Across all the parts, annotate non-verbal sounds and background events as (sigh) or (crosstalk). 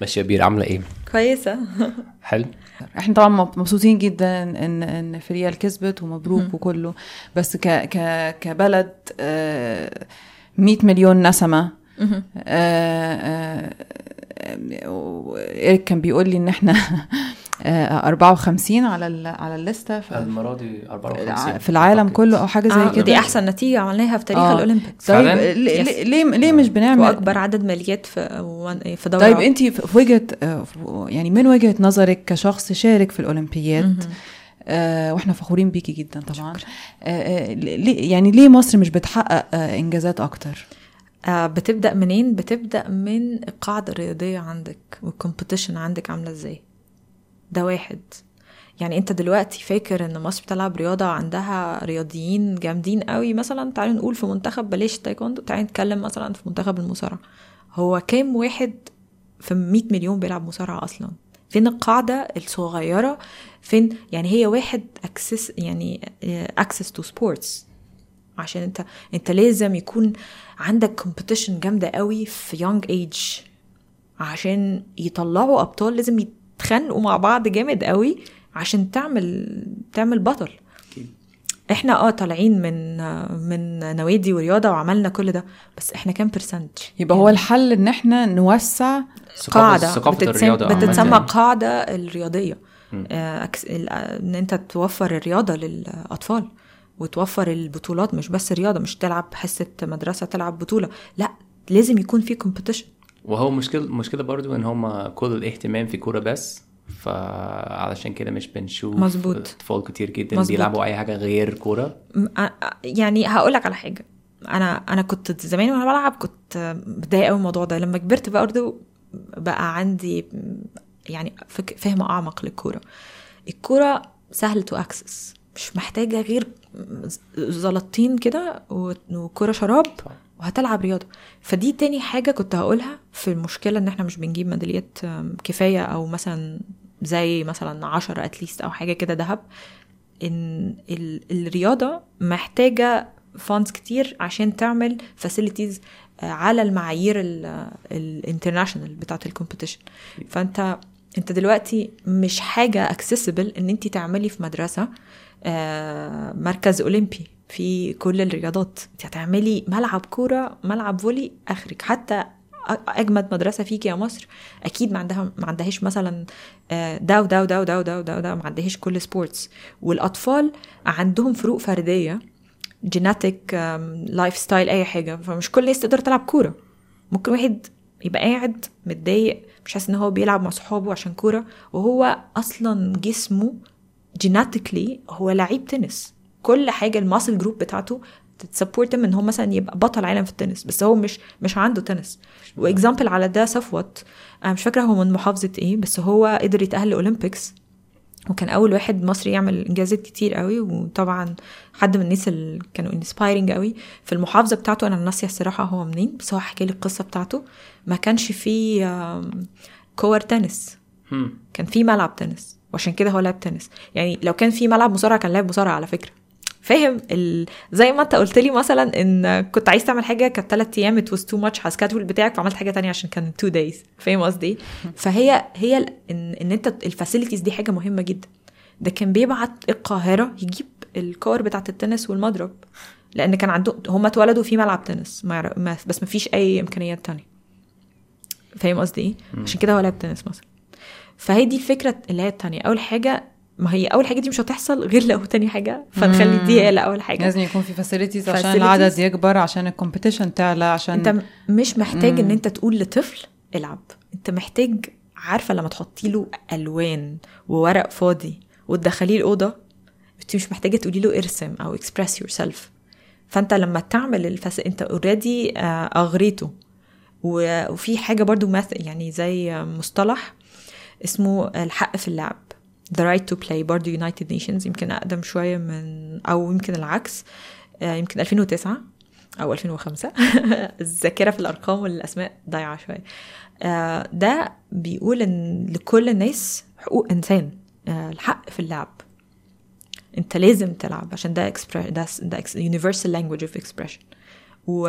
ماشي يا عبير عاملة إيه؟ كويسة. (laughs) حلو. إحنا طبعا مبسوطين جدا ان إن فريال كسبت ومبروك وكله. بس ك ك كبلد آه 100 مليون نسمة. آه آه إيريك كان بيقول لي إن إحنا آه (laughs) 54 على ال على الليستة المرة دي 54 في العالم أعتقد. كله أو حاجة زي آه كده دي أحسن نتيجة عملناها في تاريخ آه. ال Olympics طيب؟ ليه. ليه مش بنعمل واكبر عدد ميداليات في في دورة طيب. انت في وجهة آه، يعني من وجهة نظرك كشخص شارك في الأولمبياد. آه وإحنا فخورين بيكي جدا طبعا آه آه ليه يعني ليه مصر مش بتحقق آه إنجازات أكتر آه بتبدأ منين بتبدأ من القاعده الرياضيه عندك وال competition عندك عاملة إزاي ده واحد. يعني انت دلوقتي فاكر ان مصر بتلعب رياضة عندها رياضيين جامدين قوي؟ مثلا تعالوا نقول في منتخب بلاش تايكوندو تعالوا نتكلم مثلا في منتخب المصارعة. هو كام واحد في 100 مليون بيلعب مصارعة أصلا؟ فين القاعدة الصغيرة؟ فين؟ يعني هي واحد access يعني access to sports عشان انت انت لازم يكون عندك competition جامدة قوي في young age عشان يطلعوا أبطال لازم يتخانقوا مع بعض جامد قوي عشان تعمل تعمل بطل. إحنا آه طالعين من من نوادي ورياضة وعملنا كل ده بس إحنا كام percent يبقى هو الحل إن إحنا نوسع ثقافة- قاعدة ثقافة بتتسم. بتتسمى قاعدة الرياضية. آه، acce- ال- آه، إن أنت توفر الرياضة للأطفال وتوفر البطولات مش بس رياضة مش تلعب حصة مدرسة تلعب بطولة لا لازم يكون في competition وهو مشكلة مشكلة برضو إن هم كل الاهتمام في كورة بس فعلشان كده مش بنشوف مظبوط. أطفال كتير جدا مظبوط. بيلعبوا أي حاجة غير كورة. يعني هقول لك على حاجة. أنا أنا كنت زمان وأنا بلعب كنت متضايقة قوي من الموضوع ده. لما كبرت برضه بقى عندي يعني فهم أعمق للكورة. الكورة سهل to access مش محتاجة غير زلطتين كده وكورة شراب وهتلعب رياضة. فدي تاني حاجة كنت هقولها في المشكلة إن إحنا مش بنجيب ميداليات كفاية أو مثلا زي مثلا 10 at least أو حاجة كده ذهب إن ال- الرياضة محتاجة funds كتير عشان تعمل facilities على المعايير ال international بتاعت ال competition فأنت أنت دلوقتي مش حاجة accessible إن أنت تعملي في مدرسة آه، مركز أولمبي. في كل الرياضات. انت هتعملي ملعب كورة ملعب volley آخرك. حتى أجمد مدرسة فيك يا مصر أكيد ما عندها ما عندهاش مثلا آه، ده وده وده وده وده وده, وده ما عندهاش كل sports والأطفال عندهم فروق فردية genetic lifestyle أي حاجة. فمش كل الناس تقدر تلعب كورة. ممكن واحد يبقى قاعد متضايق مش حاسس إن هو بيلعب مع صحابه عشان كورة وهو أصلا جسمه genetically هو لعيب تنس. كل حاجة ال muscle group بتاعته ت support إن هو مثلا يبقى بطل عالم في التنس. بس هو مش مش عنده تنس. و example على ده صفوت أنا مش فاكرة هو من محافظة إيه بس هو قدر يتأهل ال Olympics وكان أول واحد مصري يعمل إنجازات كتير قوي وطبعا حد من الناس اللي كانوا inspiring قوي. في المحافظة بتاعته أنا ناسية الصراحة هو منين بس هو حكى لي القصة بتاعته. ما كانش فيه كور تنس. كان في ملعب تنس. وعشان كده هو لعب تنس. يعني لو كان في ملعب مصارعة كان لعب مصارعة على فكرة. فاهم ال... زي ما انت قلت لي مثلا إن كنت عايز تعمل حاجة كانت ثلاث أيام it was too much على ال schedule بتاعك فعملت حاجة تانية عشان كان two days فاهم قصدي؟ فهي هي ال- ان, إن أنت ال facilities دي حاجة مهمة جدا. ده كان بيبعت القاهرة يجيب الكور بتاعت التنس والمضرب. لأن كان عندهم هم اتولدوا في ملعب تنس ما ما بس ما فيش أي إمكانيات تانية. فاهم قصدي إيه؟ عشان كده هو لعب تنس مثلا. فهي دي الفكرة اللي هي التانية. أول حاجة ما هي أول حاجة دي مش هتحصل غير لو تاني حاجة فنخلي دي هي الأول حاجة. لازم يكون في facilities عشان. العدد يكبر عشان ال competition تعلى عشان أنت مش محتاج إن أنت تقول لطفل العب. أنت محتاج عارفة لما تحطي له ألوان وورق فاضي وتدخليه الأوضة أنت مش محتاجة تقولي له ارسم أو express yourself فأنت لما تعمل الفس... أنت already أغريته. و- وفي حاجة برضو مث... يعني زي مصطلح اسمه الحق في اللعب. The right to play برضو United Nations. يمكن أقدم شوية من أو يمكن العكس. آه، يمكن 2009 أو 2005 (laughs) الذاكرة في الأرقام والأسماء ضايعة شوية. آه، ده بيقول إن لكل الناس حقوق إنسان. آه، الحق في اللعب. أنت لازم تلعب عشان ده express ده ده universal language of expression. و...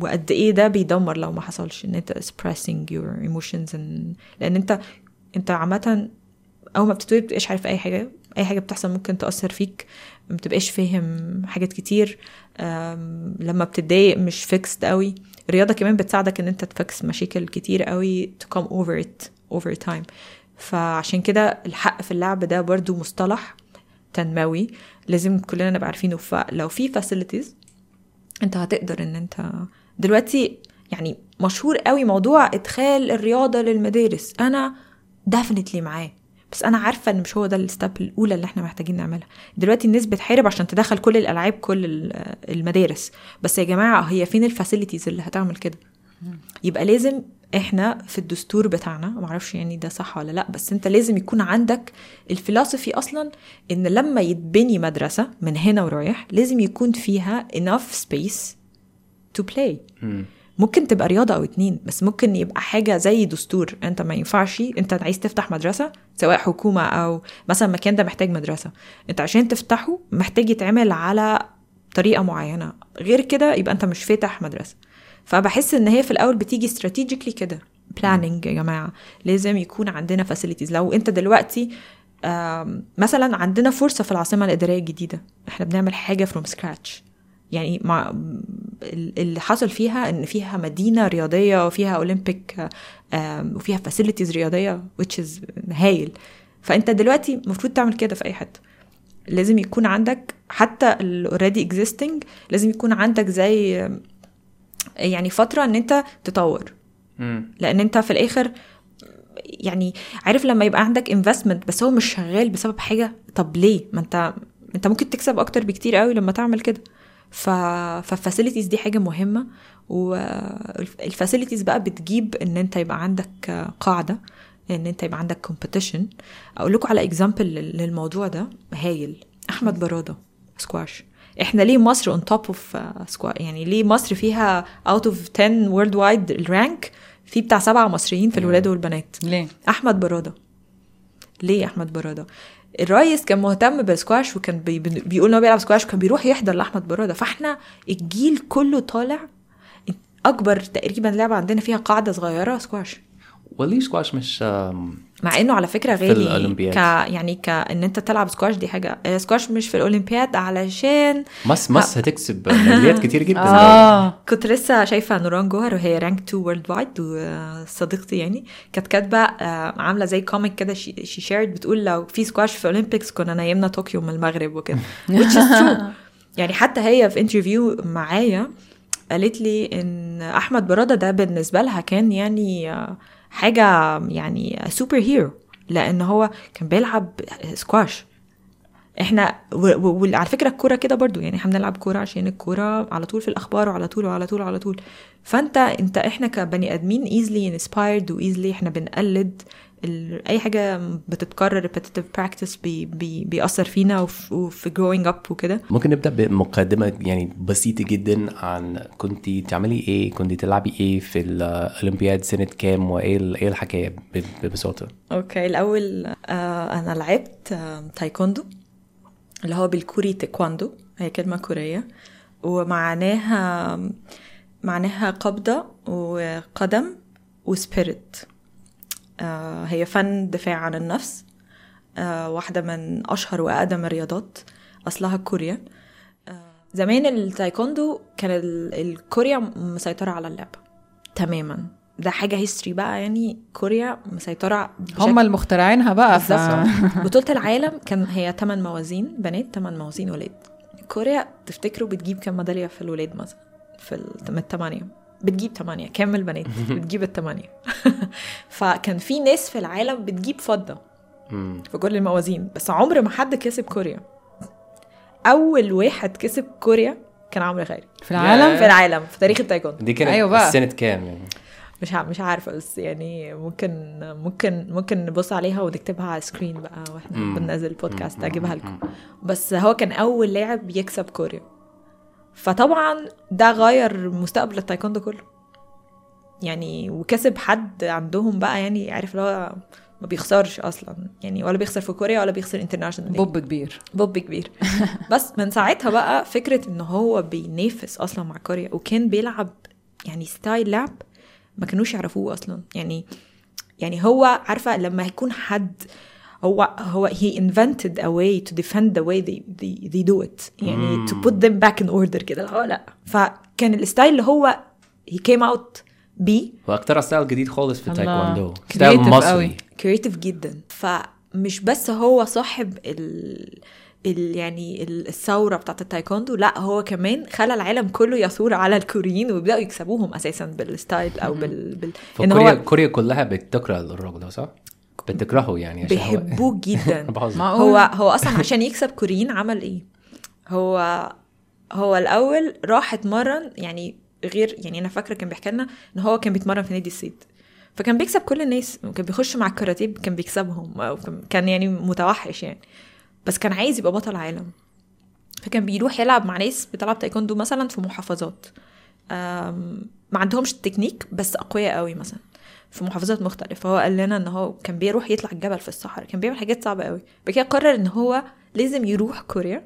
وقد إيه ده بيدمر لو ما حصلش إن أنت expressing your emotions and... لأن انت أنت عامة أول ما بتتولد بتبقاش عارف أي حاجة أي حاجة بتحصل ممكن تأثر فيك ما بتبقاش فاهم حاجات كتير لما بتتضايق مش فيكسد قوي الرياضة كمان بتساعدك إن أنت تفكس مشاكل كتير قوي to come over it over time. فعشان كده الحق في اللعب ده برضو مصطلح تنموي. لازم كلنا نبقى عارفينه. فلو في facilities أنت هتقدر إن أنت دلوقتي يعني مشهور قوي موضوع إدخال الرياضة للمدارس. أنا definitely معاه. بس أنا عارفة إن مش هو ده ال step الأولى اللي إحنا محتاجين نعملها. دلوقتي الناس بتحارب عشان تدخل كل الألعاب كل ال- المدارس. بس يا جماعة هي فين ال facilities اللي هتعمل كده؟ يبقى لازم إحنا في الدستور بتاعنا معرفش يعني ده صح ولا لأ بس أنت لازم يكون عندك ال philosophy أصلا إن لما يتبني مدرسة من هنا ورايح لازم يكون فيها enough space to play. ممكن تبقى رياضة أو اتنين بس ممكن يبقى حاجة زي دستور. انت ما ينفعش انت عايز تفتح مدرسة سواء حكومة أو مثلا المكان ده محتاج مدرسة. انت عشان تفتحه محتاج يتعمل على طريقة معينة. غير كده يبقى انت مش فاتح مدرسة. فبحس إن هي في الأول بتيجي strategically كده. planning يا جماعة. لازم يكون عندنا facilities لو انت دلوقتي مثلا عندنا فرصة في العاصمة الإدارية الجديدة. إحنا بنعمل حاجة from scratch يعني مع ال- اللي حصل فيها إن فيها مدينة رياضية وفيها اولمبيك وفيها facilities رياضية which is هايل. فأنت دلوقتي المفروض تعمل كده في أي حتة. لازم يكون عندك حتى ال already existing لازم يكون عندك زي يعني فترة إن أنت تطور. لأن أنت في الآخر يعني عارف لما يبقى عندك investment بس هو مش شغال بسبب حاجة؟ طب ليه؟ ما أنت أنت ممكن تكسب أكتر بكتير قوي لما تعمل كده. ف فال facilities دي حاجة مهمة وال facilities بقى بتجيب إن أنت يبقى عندك قاعدة إن أنت يبقى عندك competition أقول لكم على example للموضوع ده هايل. أحمد برادة سكواش إحنا ليه مصر on top of squash يعني ليه مصر فيها out of 10 worldwide ال rank في بتاع سبعة مصريين في الولاد والبنات. ليه؟ أحمد برادة. ليه أحمد برادة؟ الريس كان مهتم بالسكواش وكان بي بيقول إن هو بيلعب سكواش وكان بيروح يحضر لأحمد برادة. فإحنا الجيل كله طالع أكبر تقريبا لعبة عندنا فيها قاعدة صغيرة سكواش. وليه سكواش مش مع إنه على فكرة غالي الأولمبياد. ك يعني كان أنت تلعب سكواش دي حاجة آه، سكواش مش في الأولمبياد علشان مصر مصر هتكسب ميداليات (laughs) كتير جدا. آه. كنت لسه شايفة نوران جوهر وهي rank 2 worldwide وصديقتي يعني كانت كاتبة آه، عاملة زي comic كده she shared بتقول لو في سكواش في Olympics كنا نيمنا طوكيو من المغرب وكده (laughs) which is true. يعني حتى هي في interview معايا قالت لي إن أحمد برادة ده بالنسبة لها كان يعني آه، حاجة يعني superhero لأن هو كان بيلعب سكواش إحنا وعلى فكرة الكورة كده برضو يعني إحنا بنلعب كورة عشان الكورة على طول في الأخبار وعلى طول وعلى طول وعلى طول فأنت أنت إحنا كبني آدمين easily inspired و easily إحنا بنقلد. أي حاجة بتتكرر repetitive practice بي... بي... بيأثر فينا وف... وفي growing up وكده. ممكن نبدأ بمقدمة يعني بسيطة جدا عن كنت تعملي إيه كنت تلعبي إيه في الأولمبياد سنة كام وإيه إيه الحكاية ببساطة؟ okay الأول آه أنا لعبت آه تايكوندو اللي هو بالكوري تايكواندو هي كلمة كورية ومعناها معناها قبضة وقدم و spirit. هي فن دفاع عن النفس آه واحدة من أشهر وأقدم الرياضات أصلها كوريا. آه زمان التايكوندو كان ال- الكوريا مسيطرة على اللعبه تماما. ده حاجة history بقى يعني كوريا مسيطرة بشكل هم المخترعينها بقى ف... بطولة العالم كان هي 8 موازين بنات 8 موازين ولاد. كوريا تفتكروا بتجيب كام ميدالية في الولاد مثلا؟ في الثمانية بتجيب ثمانية كامل بنات (laughs) بتجيب الثمانية (laughs) فكان في ناس في العالم بتجيب فضة. في كل الموازين بس عمر ما حد كسب كوريا. أول واحد كسب كوريا كان عمرو خيري في العالم؟ في العالم في تاريخ التايكوندو. دي كانت أيوة بقى. سنه كام يعني؟ مش مش عارفة بس يعني ممكن ممكن ممكن نبص عليها ونكتبها على screen بقى وإحنا. بننزل البودكاست أجيبها لكم. بس هو كان أول لاعب يكسب كوريا. فطبعا ده غير مستقبل التايكوندو كله. يعني وكسب حد عندهم بقى يعني عارف اللي هو ما بيخسرش أصلا. يعني ولا بيخسر في كوريا ولا بيخسر international. بطل كبير. بطل كبير. (laughs) بس من ساعتها بقى فكرة إن هو بينافس أصلا مع كوريا وكان بيلعب يعني style لعب ما كانوش يعرفوه أصلا. يعني يعني هو عارفة لما يكون حد هو هو he invented a way to defend the way they they, they do it. يعني to put them back in order كده. اللي هو لا. فكان ال style اللي هو he came out بيه هو اخترع style جديد خالص في. التايكوندو style مصري. creative جدا. فمش بس هو صاحب ال ال يعني ال- الثورة بتاعت التايكوندو لا هو كمان خلى العالم كله يثور على الكوريين ويبداوا يكسبوهم أساسا بال style أو بال, بال... إن فكوريا هو كوريا كلها بتكره الراجل ده صح؟ بتكرهه يعني عشان هو- بيحبوه جدا. (laughs) هو هو أصلا عشان يكسب كوريين عمل إيه؟ هو هو الأول راح اتمرن يعني غير يعني أنا فاكرة كان بيحكي لنا إن هو كان بيتمرن في نادي الصيد. فكان بيكسب كل الناس وكان بيخش مع الكاراتيه كان بيكسبهم كان- يعني متوحش يعني. بس كان عايز يبقى بطل عالم. فكان بيروح يلعب مع ناس بتلعب تايكوندو مثلا في محافظات. ما عندهمش التكنيك بس أقوياء قوي مثلا. في محافظات مختلفة. فهو قال لنا إن هو كان بيروح يطلع الجبل في الصحراء. كان بيعمل حاجات صعبة قوي. بعد كده قرر إن هو لازم يروح كوريا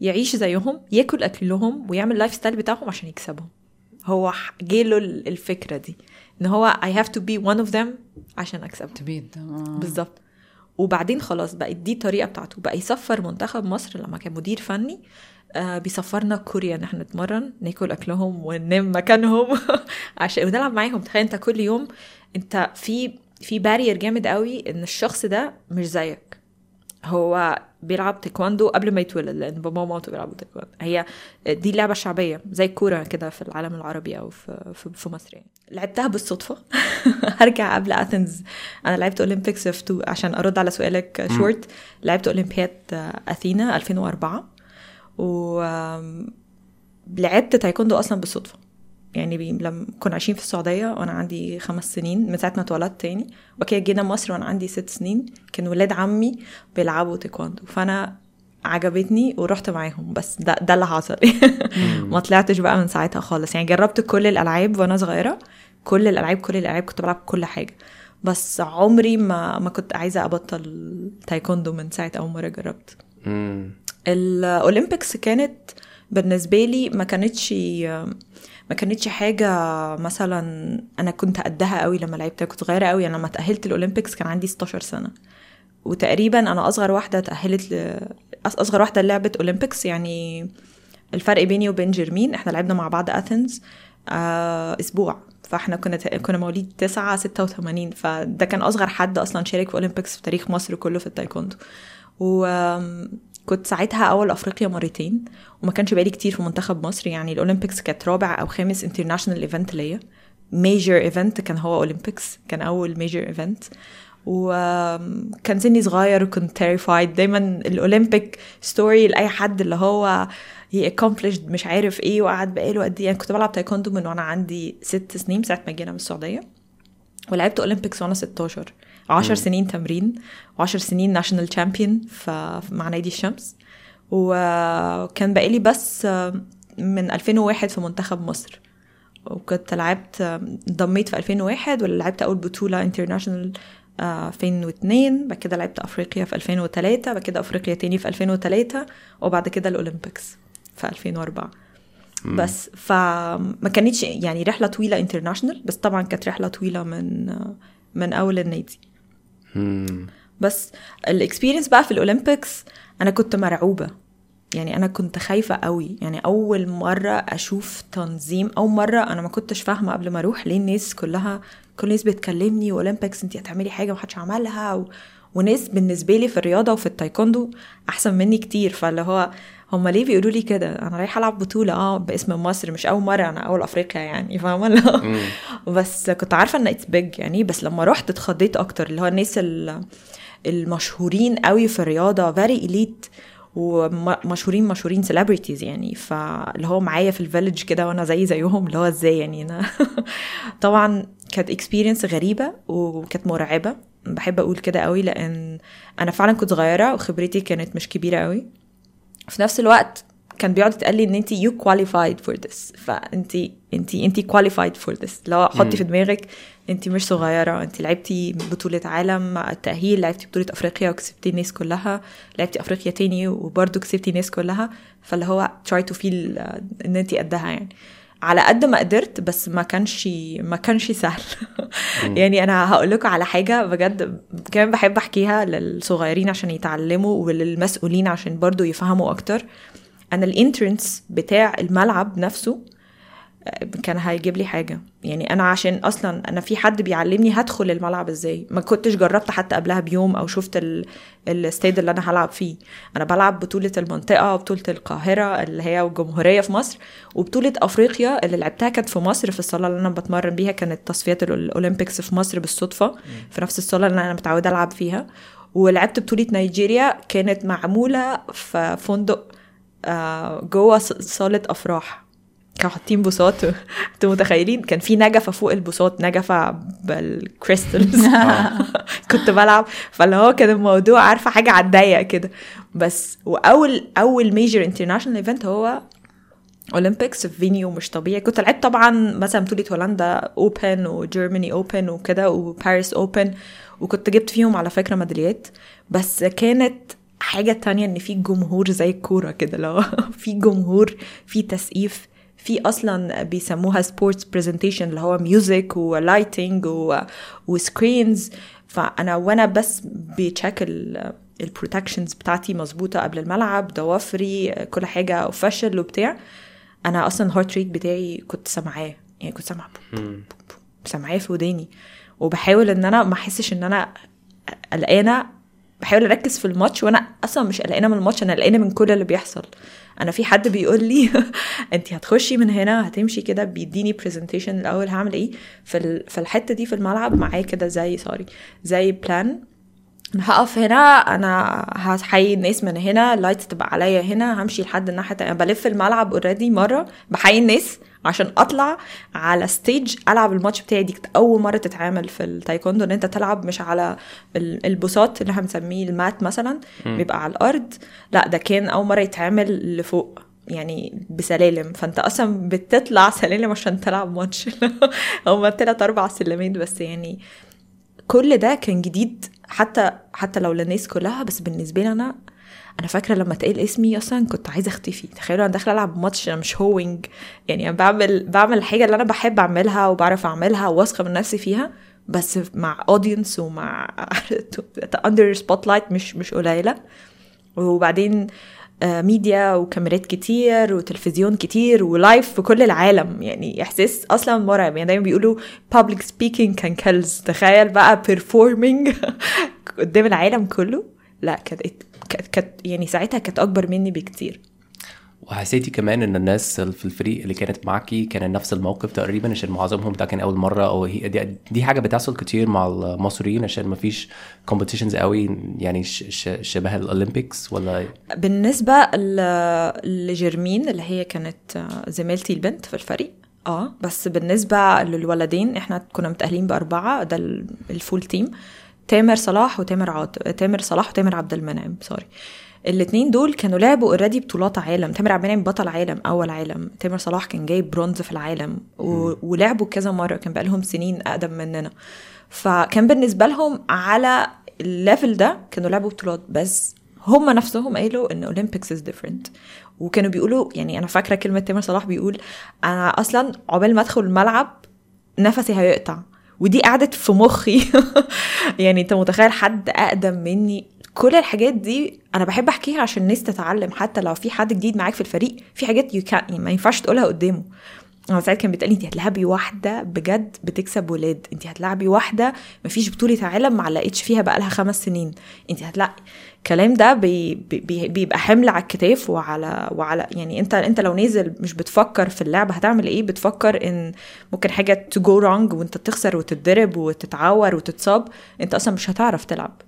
يعيش زيهم ياكل أكلهم ويعمل lifestyle بتاعهم عشان يكسبهم. هو جاله ال- الفكرة دي. إن هو I have to be one of them عشان أكسبهم. to beat آه. بالظبط. وبعدين خلاص بقت دي الطريقة بتاعته. بقى يسفر منتخب مصر لما كان مدير فني آه بيسفرنا كوريا إن إحنا نتمرن ناكل أكلهم وننام مكانهم. (laughs) عشان ونلعب معاهم. تخيل أنت كل يوم انت في في barrier جامد قوي ان الشخص ده مش زيك. هو بيلعب تايكواندو قبل ما يتولد لأن بابا ومامته بيلعبوا تايكواندو. هي دي لعبة شعبية زي الكوره كده في العالم العربي أو في في, مصر يعني. لعبتها بالصدفة؟ (laughs) هرجع قبل اثينز أنا لعبت Olympics في two عشان أرد على سؤالك شورت لعبت اولمبياد اثينا 2004 و لعبت تايكوندو أصلا بالصدفة. يعني بي... لما كنا عايشين في السعودية وأنا عندي خمس سنين من ساعة ما اتولدت تاني. وبعد كده جينا مصر وأنا عندي ست سنين. كان ولاد عمي بيلعبوا تايكوندو فأنا عجبتني ورحت معاهم. بس ده ده اللي حصل. (laughs) ما طلعتش بقى من ساعتها خالص. يعني جربت كل الألعاب وأنا صغيرة. كل الألعاب كل الألعاب كنت بلعب كل حاجة. بس عمري ما ما كنت عايزة أبطل تايكوندو من ساعة أول مرة جربت. الاولمبيكس كانت بالنسبة لي ما كانتش ما كانتش حاجة مثلا أنا كنت قدها قوي لما لعبت كنت صغيرة قوي. أنا لما تأهلت الأولمبيكس كان عندي 16 سنة. وتقريبا أنا أصغر واحدة تأهلت ل... أصغر واحدة لعبت أولمبيكس يعني الفرق بيني وبين جيرمين. إحنا لعبنا مع بعض أثينز آه أسبوع. فإحنا كنا كنا مواليد 9 86 فده كان أصغر حد أصلا شارك في Olympics في تاريخ مصر كله في التايكوندو. وكنت ساعتها أول افريقيا مرتين وما كانش بقالي كتير في منتخب مصر. يعني ال Olympics كانت رابع أو خامس international event ليا. major event كان هو Olympics كان أول major event وكان سني صغير وكنت terrified دايما ال Olympic story لأي حد اللي هو هي accomplished مش عارف إيه وقعد بقاله قد إيه. يعني كنت بلعب تايكوندو من وأنا عندي ست سنين ساعة ما جينا من السعودية. ولعبت Olympics وأنا 16 10 سنين تمرين و10 سنين national champion مع نادي الشمس. وكان بقالي بس من 2001 في منتخب مصر. وكنت لعبت انضميت في 2001 ولا لعبت أول بطولة international 2002 بعد كده لعبت أفريقيا في 2003 بعد كده أفريقيا تاني في 2003 وبعد كده ال Olympics في 2004 بس فما كانتش يعني رحلة طويلة international بس طبعا كانت رحلة طويلة من من أول النادي. مم. بس ال experience بقى في ال Olympics أنا كنت مرعوبة. يعني أنا كنت خايفة قوي. يعني أول مرة أشوف تنظيم أول مرة أنا ما كنتش فاهمة قبل ما أروح ليه الناس كلها كل الناس بتكلمني و Olympics انت هتعملي حاجة محدش عملها و... وناس بالنسبة لي في الرياضة وفي التايكوندو أحسن مني كتير. فاللي هو هم ليه بيقولوا لي كده؟ أنا رايحة ألعب بطولة آه باسم مصر مش أول مرة أنا أول أفريقيا يعني فاهمة؟ بس كنت عارفة إن it's big يعني بس لما رحت اتخضيت أكتر اللي هو الناس ال- المشهورين قوي في الرياضة very elite ومشهورين مشهورين celebrities يعني فاللي هو معايا في ال village كده وأنا زي زيهم اللي هو إزاي يعني؟ أنا (laughs) طبعا كانت experience غريبة وكانت مرعبة بحب أقول كده قوي لأن أنا فعلا كنت صغيرة وخبرتي كانت مش كبيرة قوي في نفس الوقت كان بيقعد يتقال لي إن انت you qualified for this فانت انت انت qualified for this لو حطي في دماغك انت مش صغيرة انت لعبتي بطولة عالم التأهيل لعبتي بطولة أفريقيا وكسبتي الناس كلها لعبتي أفريقيا تاني وبرده كسبتي الناس كلها. فاللي هو try to feel إن انت قدها يعني. على قد ما قدرت بس ما كانش ما كانش سهل. يعني أنا هقول لكم على حاجة بجد كمان بحب أحكيها للصغيرين عشان يتعلموا وللمسؤولين عشان برضو يفهموا أكتر. أنا الانترنس بتاع الملعب نفسه كان هيجيب لي حاجة. يعني أنا عشان أصلا أنا في حد بيعلمني هدخل الملعب إزاي. ما كنتش جربت حتى قبلها بيوم أو شفت الاستاد اللي أنا هلعب فيه. أنا بلعب بطولة المنطقة وبطولة القاهرة اللي هي الجمهوريه في مصر وبطولة أفريقيا اللي لعبتها كانت في مصر في الصالة اللي أنا بتمرن بيها كانت تصفيات الاولمبيكس في مصر بالصدفة. في نفس الصالة اللي أنا متعودة ألعب فيها. ولعبت بطولة نيجيريا كانت معمولة في فندق آه، جوه صالة أفراح. كانوا حاطين بوصات. أنتوا متخيلين؟ كان في نجفة فوق البوصات نجفة بالكريستلز (laughs) (laughs) كنت بلعب. فاللي هو كان الموضوع عارفة حاجة على الضيق كده. بس وأول أول major international event هو Olympics في venue مش طبيعي. كنت لعبت طبعا مثلا بطولة هولندا Open و Germany Open وكده وباريس Open وكنت جبت فيهم على فكرة ميداليات. بس كانت حاجة تانية إن في جمهور زي الكورة كده لو (laughs) في جمهور في تسقيف. في أصلا بيسموها sports presentation اللي هو music و lighting و screens فأنا وأنا بس ب check ال protections بتاعتي مظبوطة قبل الملعب ضوافري كل حاجة official وبتاع. أنا أصلا ال heart rate بتاعي كنت سامعاه. يعني كنت سامعة سامعاه في وداني. وبحاول إن أنا ما أحسش إن أنا قلقانة بحاول أركز في الماتش وأنا أصلا مش قلقانة من الماتش أنا قلقانة من كل اللي بيحصل. أنا في حد بيقول لي (laughs) انت هتخشي من هنا هتمشي كده بيديني presentation الأول هعمل إيه؟ في في الحتة دي في الملعب معايا كده زي sorry زي plan هقف هنا أنا هحيي الناس من هنا ال lights تبقى عليا هنا همشي لحد الناحية التانية. بلف الملعب already مرة بحيي الناس. عشان أطلع على stage ألعب الماتش بتاعي. دي أول مرة تتعمل في التايكوندو إن أنت تلعب مش على البساط اللي إحنا بنسميه ال mat مثلا بيبقى على الأرض. لا ده كان أول مرة يتعمل لفوق يعني بسلالم. فأنت أصلا بتطلع سلالم عشان تلعب ماتش. (laughs) هما تلات أربع سلمات بس يعني كل ده كان جديد. حتى حتى لو للناس كلها بس بالنسبة لي أنا أنا فاكرة لما اتقال اسمي أصلا كنت عايزة أختفي. تخيلوا أنا داخلة ألعب ماتش أنا مش هوينج يعني أنا بعمل بعمل الحاجة اللي أنا بحب أعملها وبعرف أعملها واثقه من نفسي فيها بس مع audience ومع under spotlight مش مش قليلة. وبعدين ميديا وكاميرات كتير وتلفزيون كتير و live في كل العالم. يعني إحساس أصلا مرعب. يعني دايما بيقولوا public speaking can kills تخيل بقى performing (laughs) قدام العالم كله. لا كانت كانت يعني ساعتها كانت أكبر مني بكتير. وحسيتي كمان إن الناس في الفريق اللي كانت معاكي كان نفس الموقف تقريبا؟ عشان معظمهم ده كان أول مرة أو هي دي, دي حاجة بتحصل كتير مع المصريين عشان ما فيش كومبيتيشنز قوي يعني شبه الأولمبيكس ولا؟ بالنسبة لجيرمين اللي هي كانت زميلتي البنت في الفريق آه بس بالنسبة للولدين إحنا كنا متأهلين بأربعة ده ال full team تامر صلاح وتامر عاط تامر صلاح وتامر عبد المنعم sorry الاثنين دول كانوا لعبوا already بطولات عالم. تامر عبد المنعم بطل عالم أول عالم. تامر صلاح كان جايب برونز في العالم. و... ولعبوا كذا مرة كان بقى لهم سنين أقدم مننا. فكان بالنسبة لهم على ال level ده كانوا لعبوا بطولات. بس هم نفسهم قالوا إن Olympics is different وكانوا بيقولوا يعني أنا فاكرة كلمة تامر صلاح بيقول أنا أصلا عقبال ما أدخل الملعب نفسي هيقطع. ودي قعدت في مخي. (laughs) يعني انت متخيل حد اقدم مني؟ كل الحاجات دي أنا بحب احكيها عشان الناس تتعلم حتى لو في حد جديد معاك في الفريق في حاجات يو يعني ما ينفعش تقولها قدامه. أنا ساعات كان بيتقال انت هتلعبي واحدة بجد بتكسب ولاد انت هتلعبي واحدة مفيش بطولة عالم ما علقتش فيها بقى لها خمس سنين انت هتلاقي الكلام ده بي بي بيبقى حمل على الكتاف وعلى وعلى يعني انت انت لو نازل مش بتفكر في اللعبه هتعمل إيه؟ بتفكر ان ممكن حاجة to go wrong وانت تخسر وتتضرب وتتعور وتتصاب انت أصلا مش هتعرف تلعب.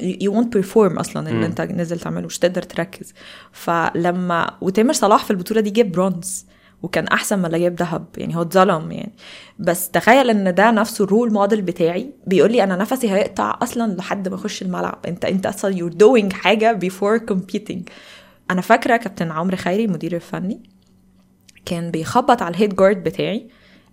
you won't perform أصلا اللي انت نازل تعمله مش تقدر تركز. فلما وتامر صلاح في البطولة دي جاب برونز وكان أحسن من اللي جاب ذهب يعني هو اتظلم يعني. بس تخيل إن ده نفسه ال role model بتاعي بيقول لي أنا نفسي هيقطع أصلا لحد ما أخش الملعب. أنت أنت أصلا you're doing حاجة before competing. أنا فاكرة كابتن عمرو خيري المدير الفني كان بيخبط على ال head guard بتاعي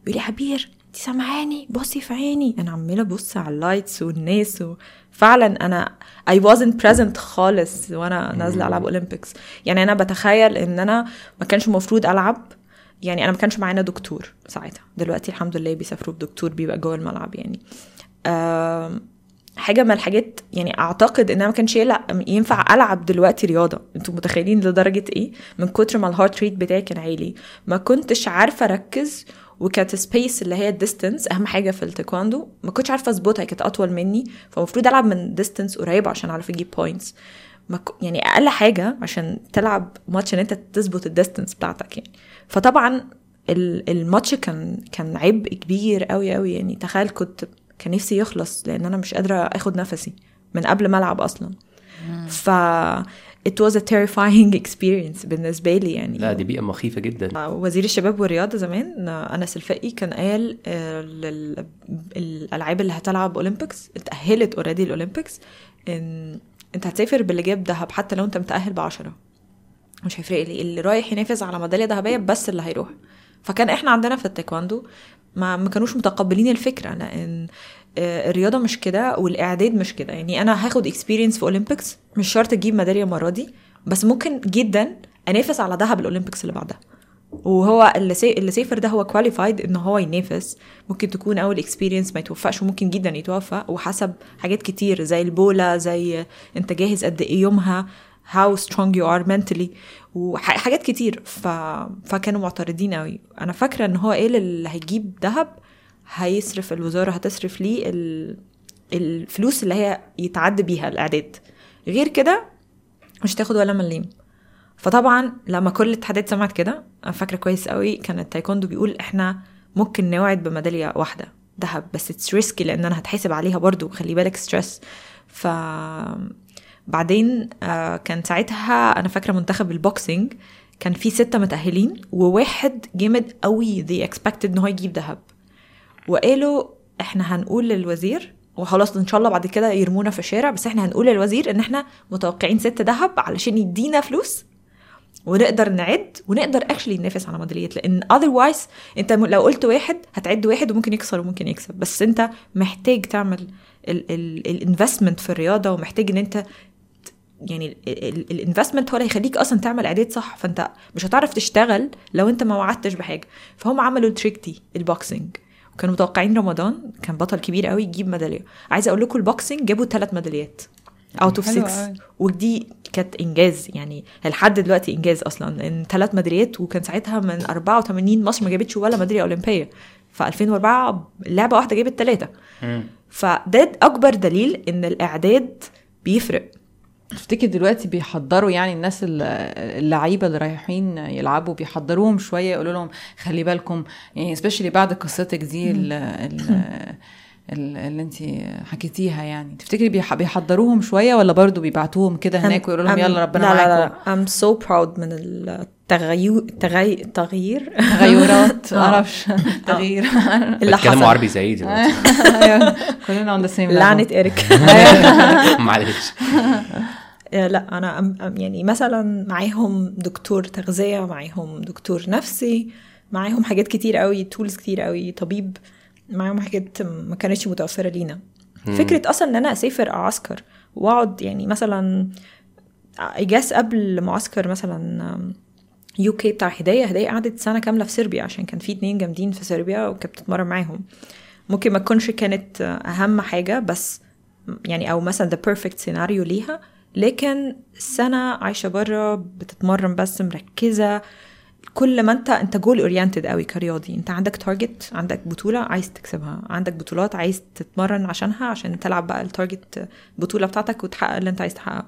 بيقول لي عبير أنت سامعاني؟ بصي في عيني. أنا عمالة أبص على ال lights والناس وفعلا أنا I wasn't present خالص وأنا نازلة ألعب Olympics يعني أنا بتخيل إن أنا ما كانش المفروض ألعب يعني أنا ما كانش معانا دكتور ساعتها. دلوقتي الحمد لله بيسافروا بدكتور بيبقى جوه الملعب يعني. حاجة من الحاجات يعني أعتقد ان أنا ما كانش ينفع ألعب دلوقتي رياضة. أنتوا متخيلين لدرجة إيه؟ من كتر ما ال heart rate بتاعي كان عالي. ما كنتش عارفة أركز وكانت space اللي هي ال distance أهم حاجة في التايكواندو. ما كنتش عارفة أظبطها كانت أطول مني. فالمفروض ألعب من distance قريب عشان أعرف أجيب points. يعني أقل حاجة عشان تلعب ماتش إن أنت تظبط ال distance بتاعتك يعني. فطبعا ال- الماتش كان كان عبء كبير قوي قوي يعني تخيل كنت كان نفسي يخلص لأن أنا مش قادرة آخد نفسي من قبل ما العب أصلا ف it was a terrifying (laughs) experience بالنسبة لي يعني. لا دي بيئة مخيفة جدا. وزير الشباب والرياضة زمان أنس الفقي كان قال آه، الألعاب اللي هتلعب Olympics اتأهلت already ال Olympics إن أنت هتسافر باللي جاب دهب حتى لو أنت متأهل بعشرة. مش هيفرق لي. اللي رايح ينافس على ميدالية ذهبية بس اللي هيروح. فكان إحنا عندنا في التايكواندو ما ما كانوش متقبلين الفكرة لأن آه، الرياضة مش كده والإعداد مش كده. يعني أنا هاخد experience في Olympics مش شرط أجيب ميدالية المرة دي بس ممكن جدا أنافس على ذهب ال Olympics اللي بعدها. وهو اللي. اللي سافر ده هو qualified إن هو ينافس. ممكن تكون أول experience ما يتوفقش وممكن جدا يتوفق وحسب حاجات كتير زي البولا زي انت جاهز قد إيه يومها. How strong you are mentally. وحاجات كتير. ف... فكانوا معترضين قوي أنا فاكرة إن هو قال اللي هيجيب ذهب هيصرف الوزارة هتصرف ليه ال... الفلوس اللي هي يتعد بيها الإعداد. غير كده مش تاخد ولا مليم. فطبعا لما كل الاتحادات سمعت كده أنا فاكرة كويس قوي كان التايكوندو بيقول إحنا ممكن نوعد بميدالية واحدة ذهب. بس it's risky لأن أنا هتحاسب عليها برضو. خلي بالك stress ف بعدين آه، كان ساعتها أنا فاكرة منتخب ال boxing كان في ستة متأهلين وواحد جامد قوي they expected ان هو يجيب ذهب. وقالوا إحنا هنقول للوزير وخلاص إن شاء الله بعد كده يرمونا في الشارع بس إحنا هنقول للوزير إن إحنا متوقعين ست ذهب علشان يدينا فلوس ونقدر نعد ونقدر actually ننافس على ميداليات. لأن otherwise أنت لو قلت واحد هتعد واحد وممكن يكسر وممكن يكسب. بس أنت محتاج تعمل ال investment في الرياضة ومحتاج إن أنت يعني ال investment هو اللي هيخليك أصلا تعمل إعداد صح فأنت مش هتعرف تشتغل لو أنت ما وعدتش بحاجة. فهم عملوا ال trick دي ال boxing وكانوا متوقعين رمضان كان بطل كبير قوي يجيب ميدالية. عايزه أقول لكم ال boxing جابوا ثلاث ميداليات. out of حلو 6 قوي. ودي كانت إنجاز يعني لحد دلوقتي إنجاز أصلا. إن ثلاث ميداليات وكان ساعتها من 84 مصر ما جابتش ولا ميدالية أولمبية. في 2004 لعبة واحدة جابت ثلاثة فده أكبر دليل إن الإعداد بيفرق. تفتكر دلوقتي بيحضروا يعني الناس ال- اللعيبة اللي رايحين يلعبوا بيحضروهم شوية يقولوا لهم خلي بالكم يعني سبيشالي بعد قصتك دي ال- ال- ال- (laughs) اللي انت حكيتيها يعني. تفتكري بيح- بيحضروهم شوية ولا برضو بيبعتوهم كده هناك ويقولوا لهم يلا ربنا لا لا معاكم؟ لا. I'm so proud من التغير تغي... تغيير. تغيرات. (laughs) آه. معرفش. تغيير. اللي حصل عربي زي دلوقتي. أيوة، كلنا on the same level. لعنة إيريك. (laughs) معلش. آه، لا أنا أم- أم- يعني مثلا معاهم دكتور تغذية معاهم دكتور نفسي معاهم حاجات كتير قوي تولز كتير قوي طبيب. معاهم حاجات ما كانتش متوفره لينا. فكرة أصلا إن أنا أسافر أعسكر وأقعد يعني مثلا I guess قبل معسكر مثلا UK بتاع هدايه هدايه قعدت سنة كاملة في صربيا عشان كان في اتنين جامدين في صربيا وكانت بتتمرن معاهم. ممكن ما تكونش كانت أهم حاجة بس يعني أو مثلا the perfect scenario ليها لكن سنة عايشة بره بتتمرن بس مركزة كل ما انت انت goal oriented قوي كرياضي. انت عندك target عندك بطولة عايز تكسبها. عندك بطولات عايز تتمرن عشانها عشان تلعب بقى ال target البطوله بتاعتك وتحقق اللي انت عايز تحققه.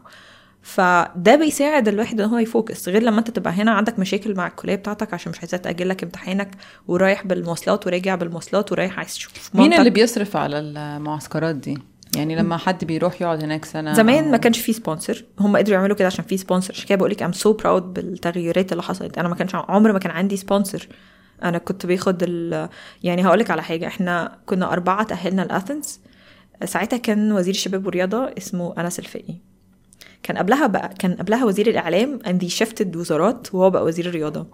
فده بيساعد الواحد ان هو ي focus. غير لما انت تبقى هنا عندك مشاكل مع الكلية بتاعتك عشان مش عايزاه تاجل لك امتحانك ورايح بالمواصلات وراجع بالمواصلات ورايح عايز تشوف مين. اللي بيصرف على المعسكرات دي؟ يعني لما حد بيروح يقعد هناك سنة زمان أو- ما كانش في sponsor هم قدروا يعملوا كده عشان في sponsor عشان كده بقول لك I'm so proud بالتغيرات اللي حصلت. أنا ما كانش عمري ما كان عندي sponsor أنا كنت باخد ال يعني هقول لك على حاجة. إحنا كنا أربعة تأهلنا ل Athens ساعتها كان وزير الشباب والرياضة اسمه أنس الفقي. كان قبلها بقى كان قبلها وزير الإعلام they shifted وزارات وهو بقى وزير الرياضة.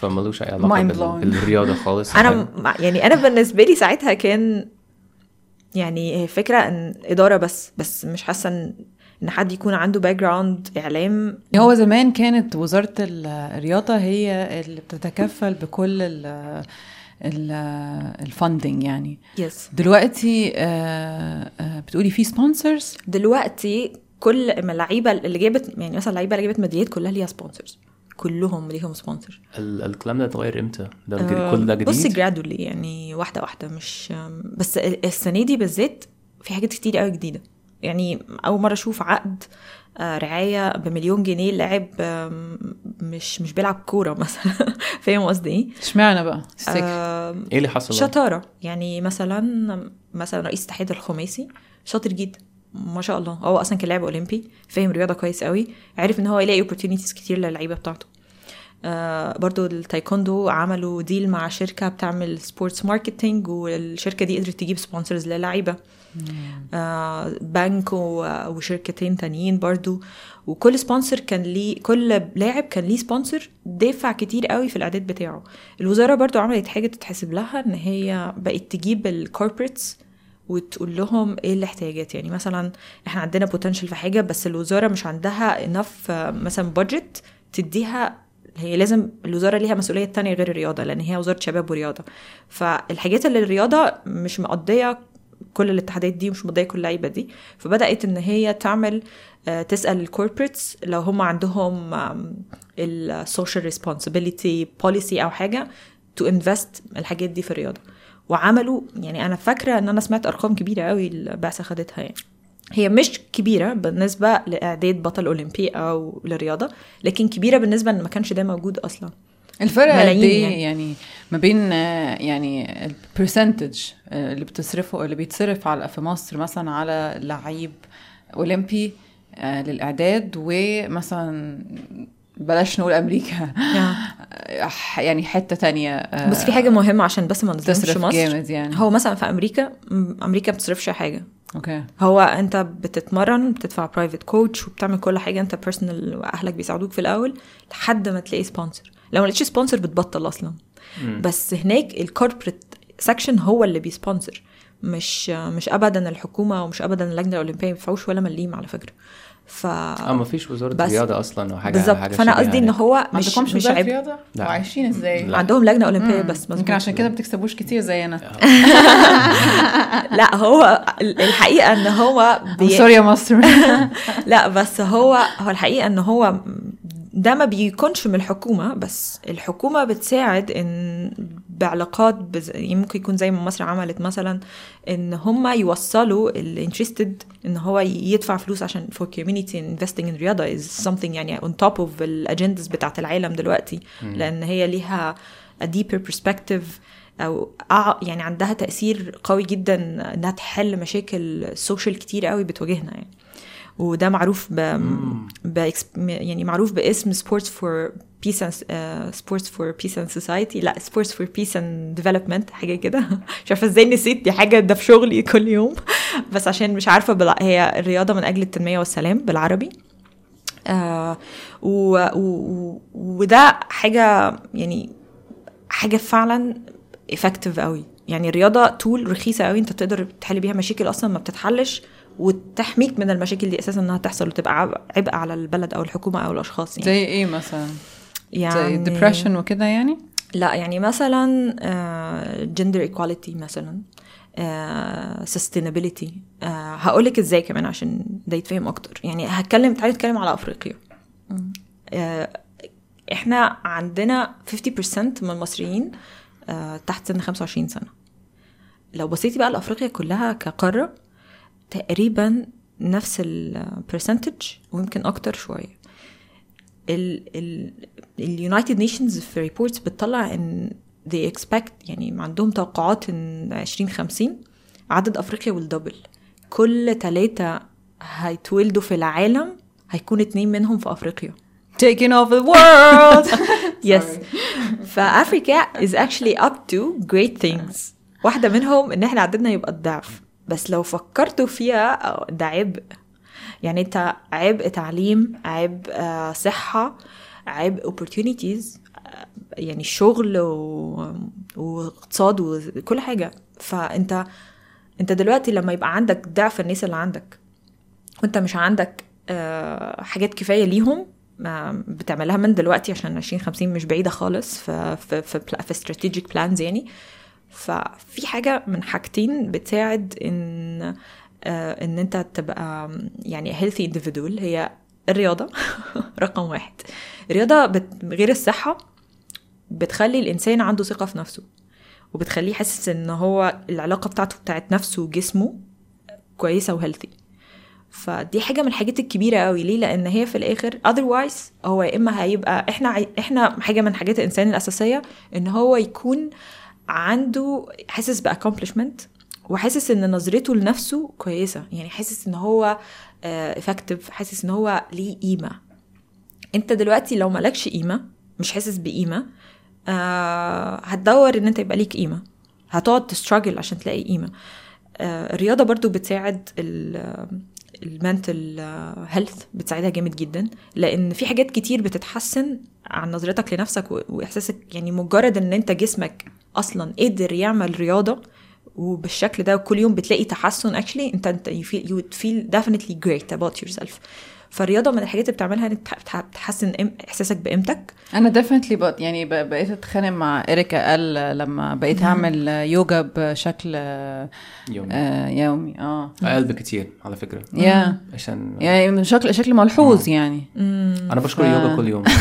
فملوش أي علاقة بال-. بالرياضة خالص. أنا يعني أنا بالنسبة لي ساعتها كان يعني فكرة إن إدارة بس بس مش حاسة إن إن حد يكون عنده background اعلام هو زمان كانت وزارة ال- الرياضة هي اللي بتتكفل بكل ال ال ال funding يعني. yes دلوقتي آه، آه، بتقولي في sponsors دلوقتي كل ما اللعيبة اللي جابت يعني مثلا اللعيبة اللي جابت ميداليات كلها ليها sponsors كلهم ليهم sponsor ال- الكلام ده اتغير إمتى؟ ده الجديد- كل ده جديد؟ بصي gradually يعني واحدة واحدة مش بس السنة دي بالذات في حاجات كتير قوي جديدة يعني أول مرة أشوف عقد آه، رعاية بمليون جنيه لاعب مش مش بيلعب كورة (laughs) مثلا فاهم قصدي إيه؟ اشمعنى بقى؟ آم، إيه اللي حصل؟ شطارة يعني مثلا مثلا رئيس اتحاد الخماسي شاطر جدا ما شاء الله. هو أصلا كان لاعب أولمبي فاهم رياضه كويس قوي عارف إن هو يلاقي opportunities كتير للعيبة بتاعته. آه برضو التايكوندو عملوا deal مع شركة بتعمل sports marketing والشركة دي قدرت تجيب sponsors للعيبة. آه بنك وشركتين تانيين برضو. وكل sponsor كان ليه كل لاعب كان ليه sponsor دافع كتير قوي في الأعداد بتاعه. الوزارة برضو عملت حاجة تتحسب لها إن هي بقت تجيب ال corporates وتقول لهم إيه الاحتياجات. يعني مثلا إحنا عندنا potential في حاجة بس الوزارة مش عندها enough مثلا budget تديها هي لازم الوزارة ليها مسؤولية تانية غير الرياضة لأن هي وزارة شباب ورياضة. فالحاجات اللي الرياضة مش مقضية كل الاتحادات دي مش مقضية كل اللعيبة دي. فبدأت إن هي تعمل آه، تسأل ال corporates لو هم عندهم ال social responsibility policy أو حاجة to invest الحاجات دي في الرياضة. وعملوا يعني أنا فاكرة إن أنا سمعت أرقام كبيرة قوي البعثة خدتها يعني هي مش كبيرة بالنسبة لإعداد بطل أولمبي أو للرياضه لكن كبيرة بالنسبة إن ما كانش ده موجود أصلا الفرق قد إيه يعني. يعني ما بين آه، يعني ال percentage اللي بتصرفه اللي بيتصرف على في مصر مثلا على لعيب أولمبي آه، للإعداد ومثلا بلاش نقول أمريكا. ح- (laughs) يعني حتة تانية آه، بس في حاجة مهمة عشان بس ما نظلمش مصر. جامد يعني. هو مثلا في أمريكا أمريكا ما بتصرفش حاجة. okay. هو أنت بتتمرن بتدفع private coach وبتعمل كل حاجة. أنت personal وأهلك بيساعدوك في الأول لحد ما تلاقي sponsor لو ما لقيتش sponsor بتبطل أصلا. بس هناك ال corporate section هو اللي بي sponsor مش مش ابدا الحكومة ومش ابدا اللجنة الأولمبية ما بيدفعوش ولا مليم على فكرة. ف آه ما فيش وزارة بس- رياضة أصلا أو حاجة بالظبط. حاجة فأنا قصدي إن يعني. هو ما مش عندكمش مش وزارة عيب. رياضة. وعايشين إزاي؟ لا. عندهم لجنة أولمبية بس مظبوط يمكن عشان كده بتكسبوش كتير زينا. (laughs) لا هو الحقيقة إن هو بي... sorry يا مصر. (laughs) لا بس هو هو الحقيقة إن هو ده ما بيكونش من الحكومة بس الحكومة بتساعد إن بعلاقات بز... يعني ممكن يكون زي ما مصر عملت مثلا إن هم يوصلوا ال interested إن هو يدفع فلوس عشان for community investing in رياضه is something يعني on top of ال agendas بتاعت العالم دلوقتي لأن هي ليها a deeper perspective أو يعني عندها تأثير قوي جدا إنها تحل مشاكل social كتير قوي بتواجهنا يعني. وده معروف ب... بإكس... يعني معروف باسم sports for peace sports for peace and society لا sports for peace and development حاجة كده. (laughs) مش عارفة إزاي نسيت دي حاجة ده في شغلي كل يوم. (laughs) بس عشان مش عارفة بلا... هي الرياضة من أجل التنمية والسلام بالعربي. آه و... و... وده حاجة يعني حاجة فعلا effective قوي يعني الرياضة tool رخيصة قوي أنت تقدر تحل بيها مشاكل أصلا ما بتتحلش. وتحميك من المشاكل دي أساسا إنها تحصل وتبقى عب- عبء على البلد أو الحكومة أو الأشخاص يعني. زي إيه مثلا؟ زي يعني depression وكده يعني؟ لا يعني مثلا gender equality مثلا sustainability هقول لك إزاي كمان عشان ده يتفهم أكتر. يعني هتكلم تعالي نتكلم على أفريقيا. آه، إحنا عندنا 50% من المصريين آه، تحت سن 25 سنة. لو بصيتي بقى لأفريقيا كلها كقارة تقريبا نفس ال percentage ويمكن أكتر شوية. ال United Nations في reports بتطلع إن they expect يعني عندهم توقعات إن 2050 عدد أفريقيا will double كل ثلاثة هيتولدوا في العالم هيكون اتنين منهم في أفريقيا. Taking over the world. (laughs) Yes. فافريكا is actually up to great things. واحدة منهم إن إحنا عددنا يبقى الضعف. بس لو فكرتوا فيها ده عبء. يعني انت عبء تعليم عبء آه، صحة عبء opportunities آه، يعني شغل و... واقتصاد وكل حاجة. فانت انت دلوقتي لما يبقى عندك ضعف الناس اللي عندك وانت مش عندك آه، حاجات كفاية ليهم بتعملها من دلوقتي عشان 2050 مش بعيدة خالص في في في, في strategic plans يعني ففي حاجة من حاجتين بتساعد إن آه، إن أنت تبقى يعني healthy individual هي الرياضة. (laughs) رقم واحد. الرياضه بت... غير الصحة بتخلي الإنسان عنده ثقة في نفسه وبتخليه حاسس إن هو العلاقة بتاعته بتاعت نفسه وجسمه كويسة و healthy فدي حاجة من الحاجات الكبيرة قوي ليه؟ لأن هي في الآخر otherwise هو يا إما هيبقى إحنا عاي... إحنا حاجة من حاجات الإنسان الأساسية إن هو يكون عنده حاسس ب accomplishment وحاسس إن نظرته لنفسه كويسة. يعني حاسس إن هو effective حاسس إن هو ليه قيمة. أنت دلوقتي لو مالكش قيمة مش حاسس بقيمة آه هتدور إن أنت يبقى ليك قيمة. هتقعد تستراجل عشان تلاقي قيمة. آه الرياضة برضو بتساعد المنتل هيلث بتساعدها جامد جدا. لأن في حاجات كتير بتتحسن عن نظرتك لنفسك وإحساسك يعني مجرد إن أنت جسمك أصلا قدر يعمل رياضة وبالشكل ده كل يوم بتلاقي تحسن. Actually أنت أنت you feel, you feel definitely great about yourself. فالرياضة من الحاجات اللي بتعملها ان بتحسن إحساسك بقيمتك. أنا ديفنتلي بقى يعني بقيت أتخانق مع اريكا قال لما بقيت أعمل يوجا بشكل يومي. آه يومي. آه. أقل بكتير على فكرة. يا عشان يعني بشكل شكل ملحوظ يعني. أنا بشكر يوجا كل يوم. (laughs)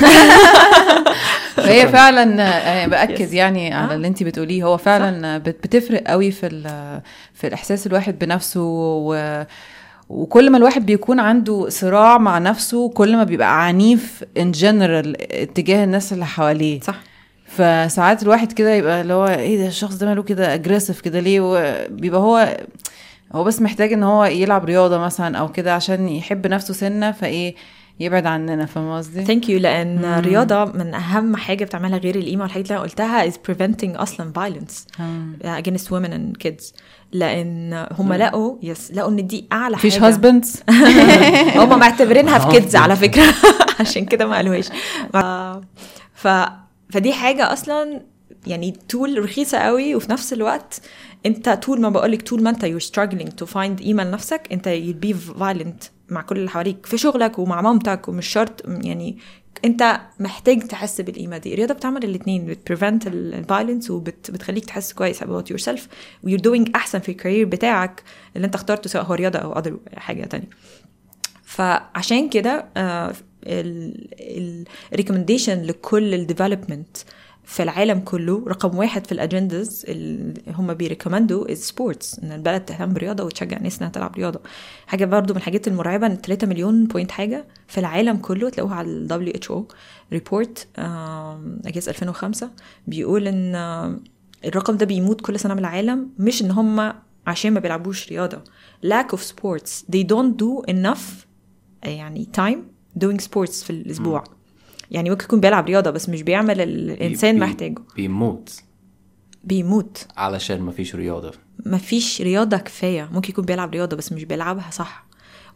فهي فعلا بأكد يعني على اللي انت بتقوليه. هو فعلا بتفرق قوي في في الإحساس الواحد بنفسه و وكل ما الواحد بيكون عنده صراع مع نفسه كل ما بيبقى عنيف in general اتجاه الناس اللي حواليه. صح. فساعات الواحد كده يبقى اللي هو إيه ده الشخص ده ماله كده aggressive كده ليه؟ بيبقى هو هو بس محتاج إن هو يلعب رياضة مثلا أو كده عشان يحب نفسه سنة فإيه يبعد عننا فاهم قصدي؟ thank you لأن مم. الرياضة من أهم حاجة بتعملها غير القيمة والحاجات اللي أنا قلتها is preventing أصلا violence مم. against women and kids لأن هم لقوا yes لقوا إن دي أعلى مفيش حاجة husbands (laughs) هم معتبرينها في (laughs) kids على (laughs) فكرة عشان كده ما قالوهاش ف فدي حاجة أصلا يعني tool رخيصة قوي وفي نفس الوقت أنت طول ما بقولك طول ما أنت you're struggling to find قيمه لنفسك أنت you'll be violent مع كل اللي حواليك في شغلك ومع مامتك ومش شرط يعني انت محتاج تحس بالقيمة دي. الرياضة بتعمل الاثنين بت prevent ال violence وبتخليك تحس كويس about yourself. و you're doing أحسن في ال career بتاعك اللي انت اخترته سواء هو رياضة أو other حاجة تانية. فعشان كده ال recommendation لكل ال development في العالم كله رقم واحد في ال agendas اللي هم بي recommend وا sports إن البلد تهتم برياضه وتشجع الناس إنها تلعب رياضة. حاجة برضو من الحاجات المرعبة إن 3 مليون point حاجة في العالم كله تلاقوها على ال WHO report اجاز 2005 بيقول إن الرقم ده بيموت كل سنة من العالم مش إن هم عشان ما بيلعبوش رياضة. Lack of sports they don't do enough يعني time doing sports في الأسبوع. م. يعني ممكن يكون بيلعب رياضة بس مش بيعمل الإنسان بي محتاجه. بيموت. بيموت. علشان مفيش رياضة. مفيش رياضة كفاية. ممكن يكون بيلعب رياضة بس مش بيلعبها صح.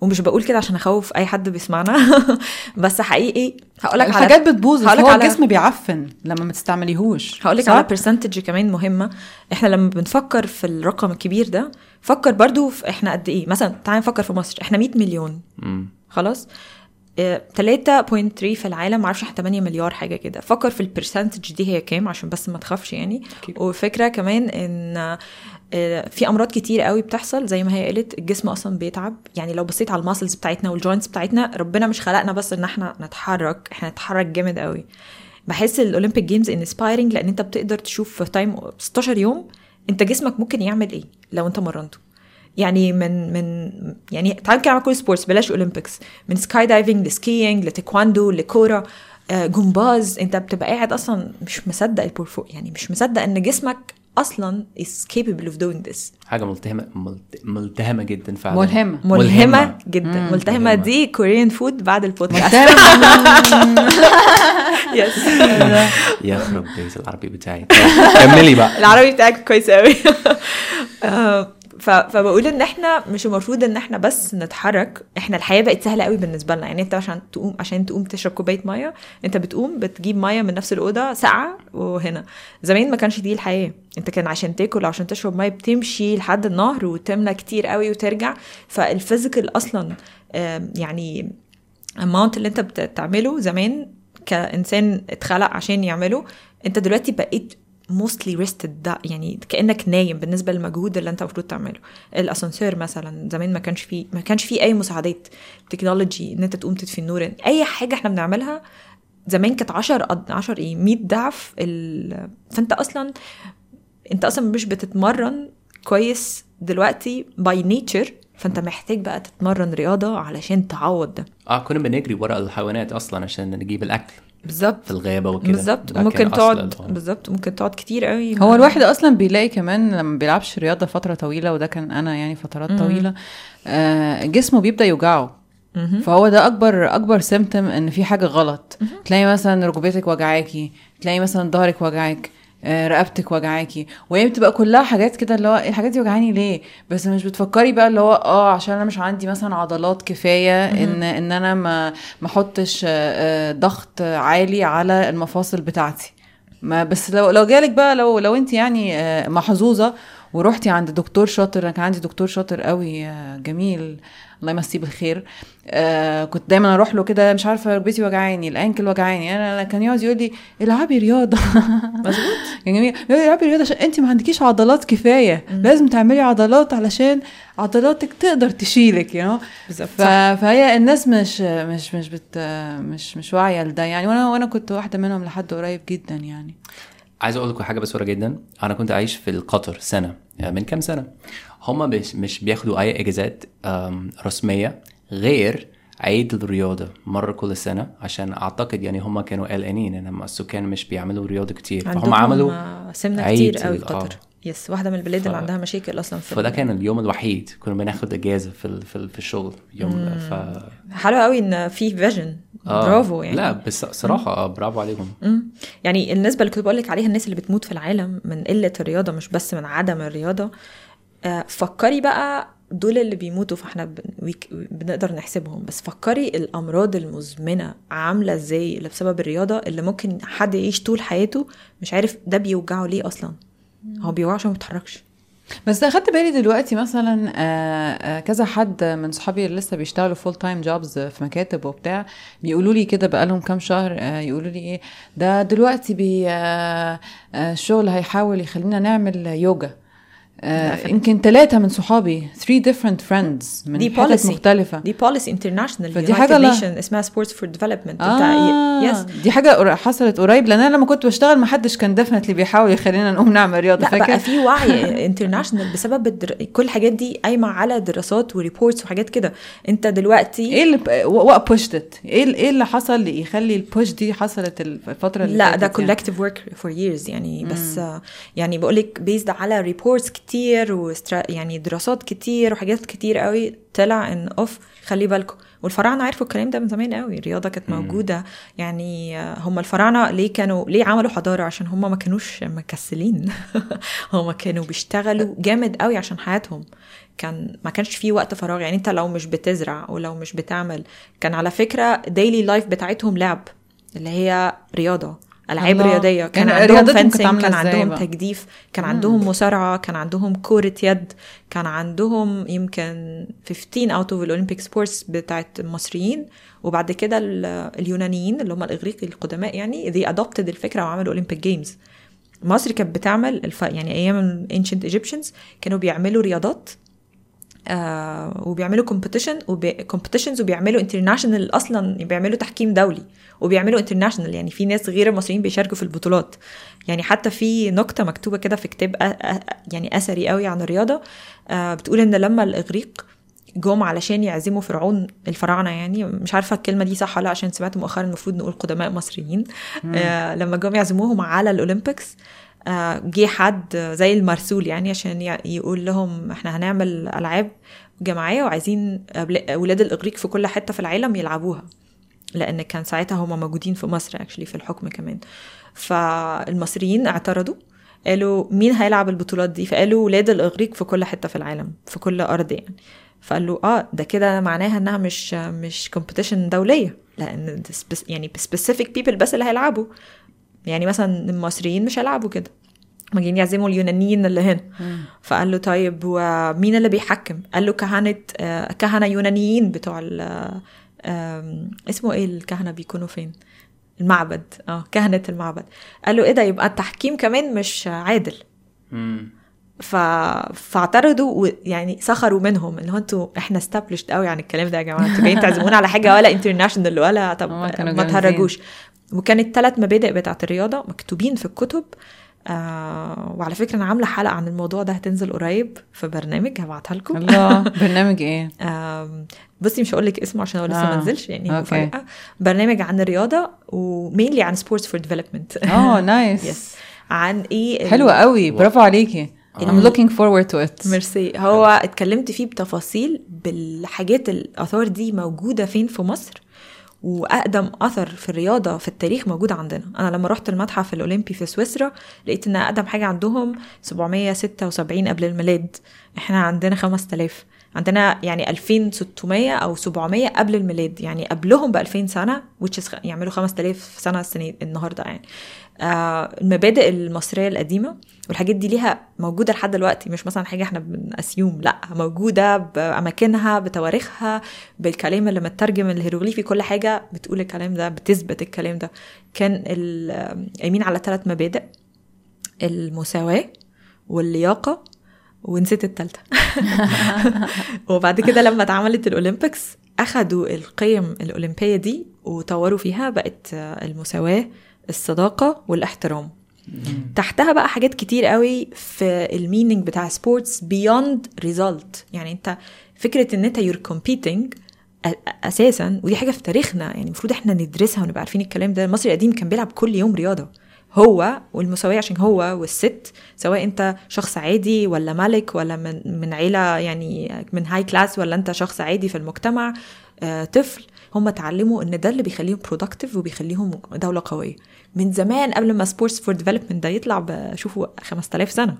ومش بقول كده عشان أخوف أي حد بيسمعنا. (laughs) بس حقيقي هقول لك الحاجات بتبوظ هو على... الجسم بيعفن لما ما تستعمليهوش. هقول لك على percentage كمان مهمة. إحنا لما بنفكر في الرقم الكبير ده فكر برضو في إحنا قد إيه. مثلا تعال نفكر في مصر. إحنا 100 مليون. مم. خلاص؟ 3.3 في العالم معرفش 8 مليار حاجة كده. فكر في ال percentage دي هي كام عشان بس ما تخافش يعني. أكيد. وفكرة كمان إن في أمراض كتير قوي بتحصل زي ما هي قالت الجسم أصلا بيتعب. يعني لو بصيت على ال muscles بتاعتنا وال joints بتاعتنا ربنا مش خلقنا بس إن إحنا نتحرك إحنا نتحرك جامد قوي. بحس ال Olympic Games inspiring لأن أنت بتقدر تشوف في time 16 يوم أنت جسمك ممكن يعمل إيه لو أنت مرنته؟ يعني من من يعني تعال نتكلم عن كل sports بلاش Olympics من skydiving ل skiing لتايكواندو لكورة آه جمباز. انت بتبقى قاعد أصلا مش مصدق البورفو يعني مش مصدق إن جسمك أصلا is capable of doing this. حاجة ملتهمة ملت... ملتهمة جدا فعلا. ملهمة. ملهمة ملهمة. جدا. مم. ملتهمة. ملهمة. دي Korean food بعد البودكاست. yes يخرب بيت العربي بتاعي. كملي بقى. العربي بتاعك كويس قوي (laughs) آه،. فبقول إن إحنا مش المفروض إن إحنا بس نتحرك. إحنا الحياة بقت سهلة قوي بالنسبة لنا. يعني أنت عشان تقوم عشان تقوم تشرب كوباية مية أنت بتقوم بتجيب مية من نفس الأوضة ساقعة وهنا. زمان ما كانش دي الحياة. أنت كان عشان تاكل عشان تشرب مية بتمشي لحد النهر وتملى كتير قوي وترجع. فال physical أصلا يعني amount اللي أنت بتعمله زمان كإنسان اتخلق عشان يعمله أنت دلوقتي بقيت mostly rested ده يعني كأنك نايم بالنسبة للمجهود اللي أنت المفروض تعمله. الأسانسير مثلا زمان ما كانش فيه ما كانش فيه أي مساعدات تكنولوجي إن أنت تقوم تطفي النور أي حاجة إحنا بنعملها زمان كانت 10 10 إيه 100 ضعف ال... فأنت أصلا أنت أصلا مش بتتمرن كويس دلوقتي by nature فأنت محتاج بقى تتمرن رياضة علشان تعوض ده. آه كنا بنجري ورا الحيوانات أصلا عشان نجيب الأكل. بالظبط. في الغابة وكده. بالظبط. ممكن تقعد ال- بالظبط. ممكن تقعد كتير قوي. هو الواحد أصلا بيلاقي كمان لما ما بيلعبش رياضة فترة طويلة وده كان أنا يعني فترات طويلة آه جسمه بيبدأ يوجعه. فهو ده أكبر أكبر symptom إن في حاجة غلط. تلاقي مثلا ركبتك وجعاكي تلاقي مثلا ظهرك وجعك. رقبتك وجعاكي. وهي بتبقى كلها حاجات كده اللي هو إيه الحاجات دي وجعاني ليه؟ بس مش بتفكري بقى اللي هو آه عشان أنا مش عندي مثلا عضلات كفاية إن إن أنا ما ما أحطش آه، آه، ضغط عالي على المفاصل بتاعتي. ما بس لو لو جالك بقى لو لو أنت يعني آه، محظوظة ورحتي عند دكتور شاطر أنا كان عندي دكتور شاطر قوي آه، جميل الله يمسيه بالخير. آه كنت دايما أروح له كده مش عارفة ركبتي وجعاني الأنكل وجعاني. أنا كان يقعد يقول لي العبي رياضة. مظبوط. جميل (laughs) يقول لي العبي رياضة عشان انت ما عندكيش عضلات كفاية. لازم تعملي عضلات علشان عضلاتك تقدر تشيلك يو ف... فهي الناس مش مش مش بت مش مش واعية لده يعني. وأنا وأنا كنت واحدة منهم لحد قريب جدا يعني. عايز أقول لكم حاجة بسيطه جدا. أنا كنت عايش في القطر سنة يعني من كام سنة. هم مش بياخدوا أي إجازات رسمية غير عيد الرياضة مرة كل سنة عشان أعتقد يعني هم كانوا قلقانين إن السكان مش بيعملوا رياضة كتير. فهم عملوا سمنة عيد كتير قوي ال- قطر آه. yes واحدة من البلاد اللي ف- عندها مشاكل أصلا في فده كان اليوم الوحيد كنا بناخد إجازة في ال- في, ال- في الشغل. يوم ف حلو قوي إن في vision آه، برافو يعني. لا بس صراحة آه، برافو عليهم. مم. يعني النسبة اللي كنت بقول لك عليها الناس اللي بتموت في العالم من قلة الرياضة مش بس من عدم الرياضة آه، فكري بقى دول اللي بيموتوا فاحنا بنقدر نحسبهم. بس فكري الأمراض المزمنة عاملة إزاي اللي بسبب الرياضة اللي ممكن حد يعيش طول حياته مش عارف ده بيوجعه ليه أصلا. هو بيوجعه عشان ما بيتحركش بس أخدت بالي دلوقتي مثلا آه، آه، كذا حد من صحابي اللي لسه بيشتغلوا full time jobs في مكاتب وبتاع بيقولوا لي كده بقالهم كام شهر آه، يقولوا لي إيه ده دلوقتي بي الشغل هيحاول يخلينا نعمل يوجا. يمكن ثلاثة من صحابي three different friends من دي policy. مختلفة. دي policy international فدي حاجة لا- اسمها sports for development آه يس دي حاجة حصلت قريب لأن أنا لما كنت بشتغل ما حدش كان definitely بيحاول يخلينا نقوم نعمل رياضة. فاكر بقى في وعي international بسبب الدر... كل الحاجات دي قايمة على دراسات و reports وحاجات كده. أنت دلوقتي إيه اللي what pushed إيه ال- إيه اللي حصل اللي يخلي ال push دي حصلت الفترة اللي لا ده؟ collective work for years يعني. بس آه، يعني بقول لك based على reports كتير وسترا... يعني دراسات كتير وحاجات كتير قوي طلع إن أوف خلي بالكم. والفراعنة عرفوا الكلام ده من زمان قوي الرياضة كانت موجودة. يعني هم الفراعنة ليه كانوا ليه عملوا حضارة؟ عشان هم ما كانوش مكسلين. (laughs) هم كانوا بيشتغلوا جامد قوي عشان حياتهم. كان ما كانش فيه وقت فراغ. يعني أنت لو مش بتزرع ولو مش بتعمل كان على فكرة daily life بتاعتهم لعب اللي هي رياضة. ألعاب الله. رياضية كان يعني عندهم رياضتهم كانت fencing كان عندهم بقى؟ تجديف كان عندهم مصارعة كان عندهم كرة يد كان عندهم يمكن 15 out of ال Olympic sports بتاعت المصريين وبعد كده ال- اليونانيين اللي هم الإغريق القدماء يعني they adopted الفكرة وعملوا Olympic games مصر كانت بتعمل الف... يعني أيام ال ancient Egyptians كانوا بيعملوا رياضات آه وبيعملوا competition competitions وبيعملوا international أصلا بيعملوا تحكيم دولي وبيعملوا international يعني في ناس غير المصريين بيشاركوا في البطولات. يعني حتى في نكتة مكتوبة كده في كتاب يعني أثري قوي عن الرياضة آه بتقول إن لما الإغريق جم علشان يعزموا فرعون الفراعنة يعني مش عارفة الكلمة دي صح ولا لأ عشان سمعت مؤخرا المفروض نقول قدماء مصريين. آه لما جم يعزموهم على ال Olympics جه حد زي المرسول يعني عشان يقول لهم إحنا هنعمل ألعاب جماعية وعايزين أولاد الإغريق في كل حتة في العالم يلعبوها. لأن كان ساعتها هم موجودين في مصر actually في الحكم كمان. فالمصريين اعترضوا قالوا مين هيلعب البطولات دي؟ فقالوا ولاد الإغريق في كل حتة في العالم في كل أرض يعني. فقال له آه ده كده معناها إنها مش مش competition دولية لأن يعني specific people بس اللي هيلعبوا. يعني مثلا المصريين مش هيلعبوا كده. جايين يعزموا اليونانيين اللي هنا. فقال له طيب ومين اللي بيحكم؟ قال له كهنة آه، كهنة يونانيين بتوع اسمه إيه الكهنة بيكونوا فين؟ المعبد. آه كهنة المعبد. قال له إيه ده يبقى التحكيم كمان مش عادل. ف... فاعترضوا يعني سخروا منهم. اللي هو أنتوا إحنا استابلشد قوي عن الكلام ده يا جماعة. أنتوا جايين تعزمونا على حاجة ولا انترناشونال ولا طب ما تهرجوش. وكانت ثلاث مبادئ بتاعت الرياضة مكتوبين في الكتب. آه وعلى فكرة أنا عاملة حلقة عن الموضوع ده هتنزل قريب في برنامج هبعتها لكم. الله. (laughs) برنامج إيه؟ آه بصي مش هقول لك اسمه عشان هو لسه آه. ما نزلش يعني مفاجاه برنامج عن الرياضة و mainly عن sports for development آه (laughs) nice عن إيه حلوة قوي. برافو عليكي. I'm looking forward to it. ميرسي هو اتكلمت فيه بتفاصيل بالحاجات الاثار دي موجودة فين في مصر. وأقدم أثر في الرياضة في التاريخ موجود عندنا. أنا لما رحت المتحف الأولمبي في سويسرا لقيت إن أقدم حاجة عندهم 776 قبل الميلاد. إحنا عندنا 5000 عندنا يعني 2600 أو 700 قبل الميلاد. يعني قبلهم ب 2000 سنه يعملوا 5000 سنة السنة النهارده يعني. المبادئ المصرية القديمة والحاجات دي ليها موجودة لحد دلوقتي مش مثلا حاجة إحنا بنأسيوم لأ موجودة باماكنها بتواريخها بالكلام اللي مترجم الهيروغليفي كل حاجة بتقول الكلام ده بتثبت الكلام ده. كان قايمين على ثلاث مبادئ المساواة واللياقة ونسيت التالتة. (laughs) وبعد كده لما اتعملت ال Olympics أخدوا القيم الأولمبية دي وطوروا فيها بقت المساواة الصداقة والاحترام. تحتها بقى حاجات كتير قوي في ال meaning بتاع sports beyond result يعني انت فكرة ان انت you're competing أساسا ودي حاجة في تاريخنا. يعني المفروض إحنا ندرسها ونبقى عارفين الكلام ده. المصري القديم كان بيلعب كل يوم رياضة. هو والمساويه عشان هو والست سواء انت شخص عادي ولا ملك ولا من من عيلة يعني من high class ولا انت شخص عادي في المجتمع آه، طفل. هم اتعلموا إن ده اللي بيخليهم productive وبيخليهم دولة قوية. من زمان قبل ما sports for development ده يطلع بشوفوا 5000 سنة.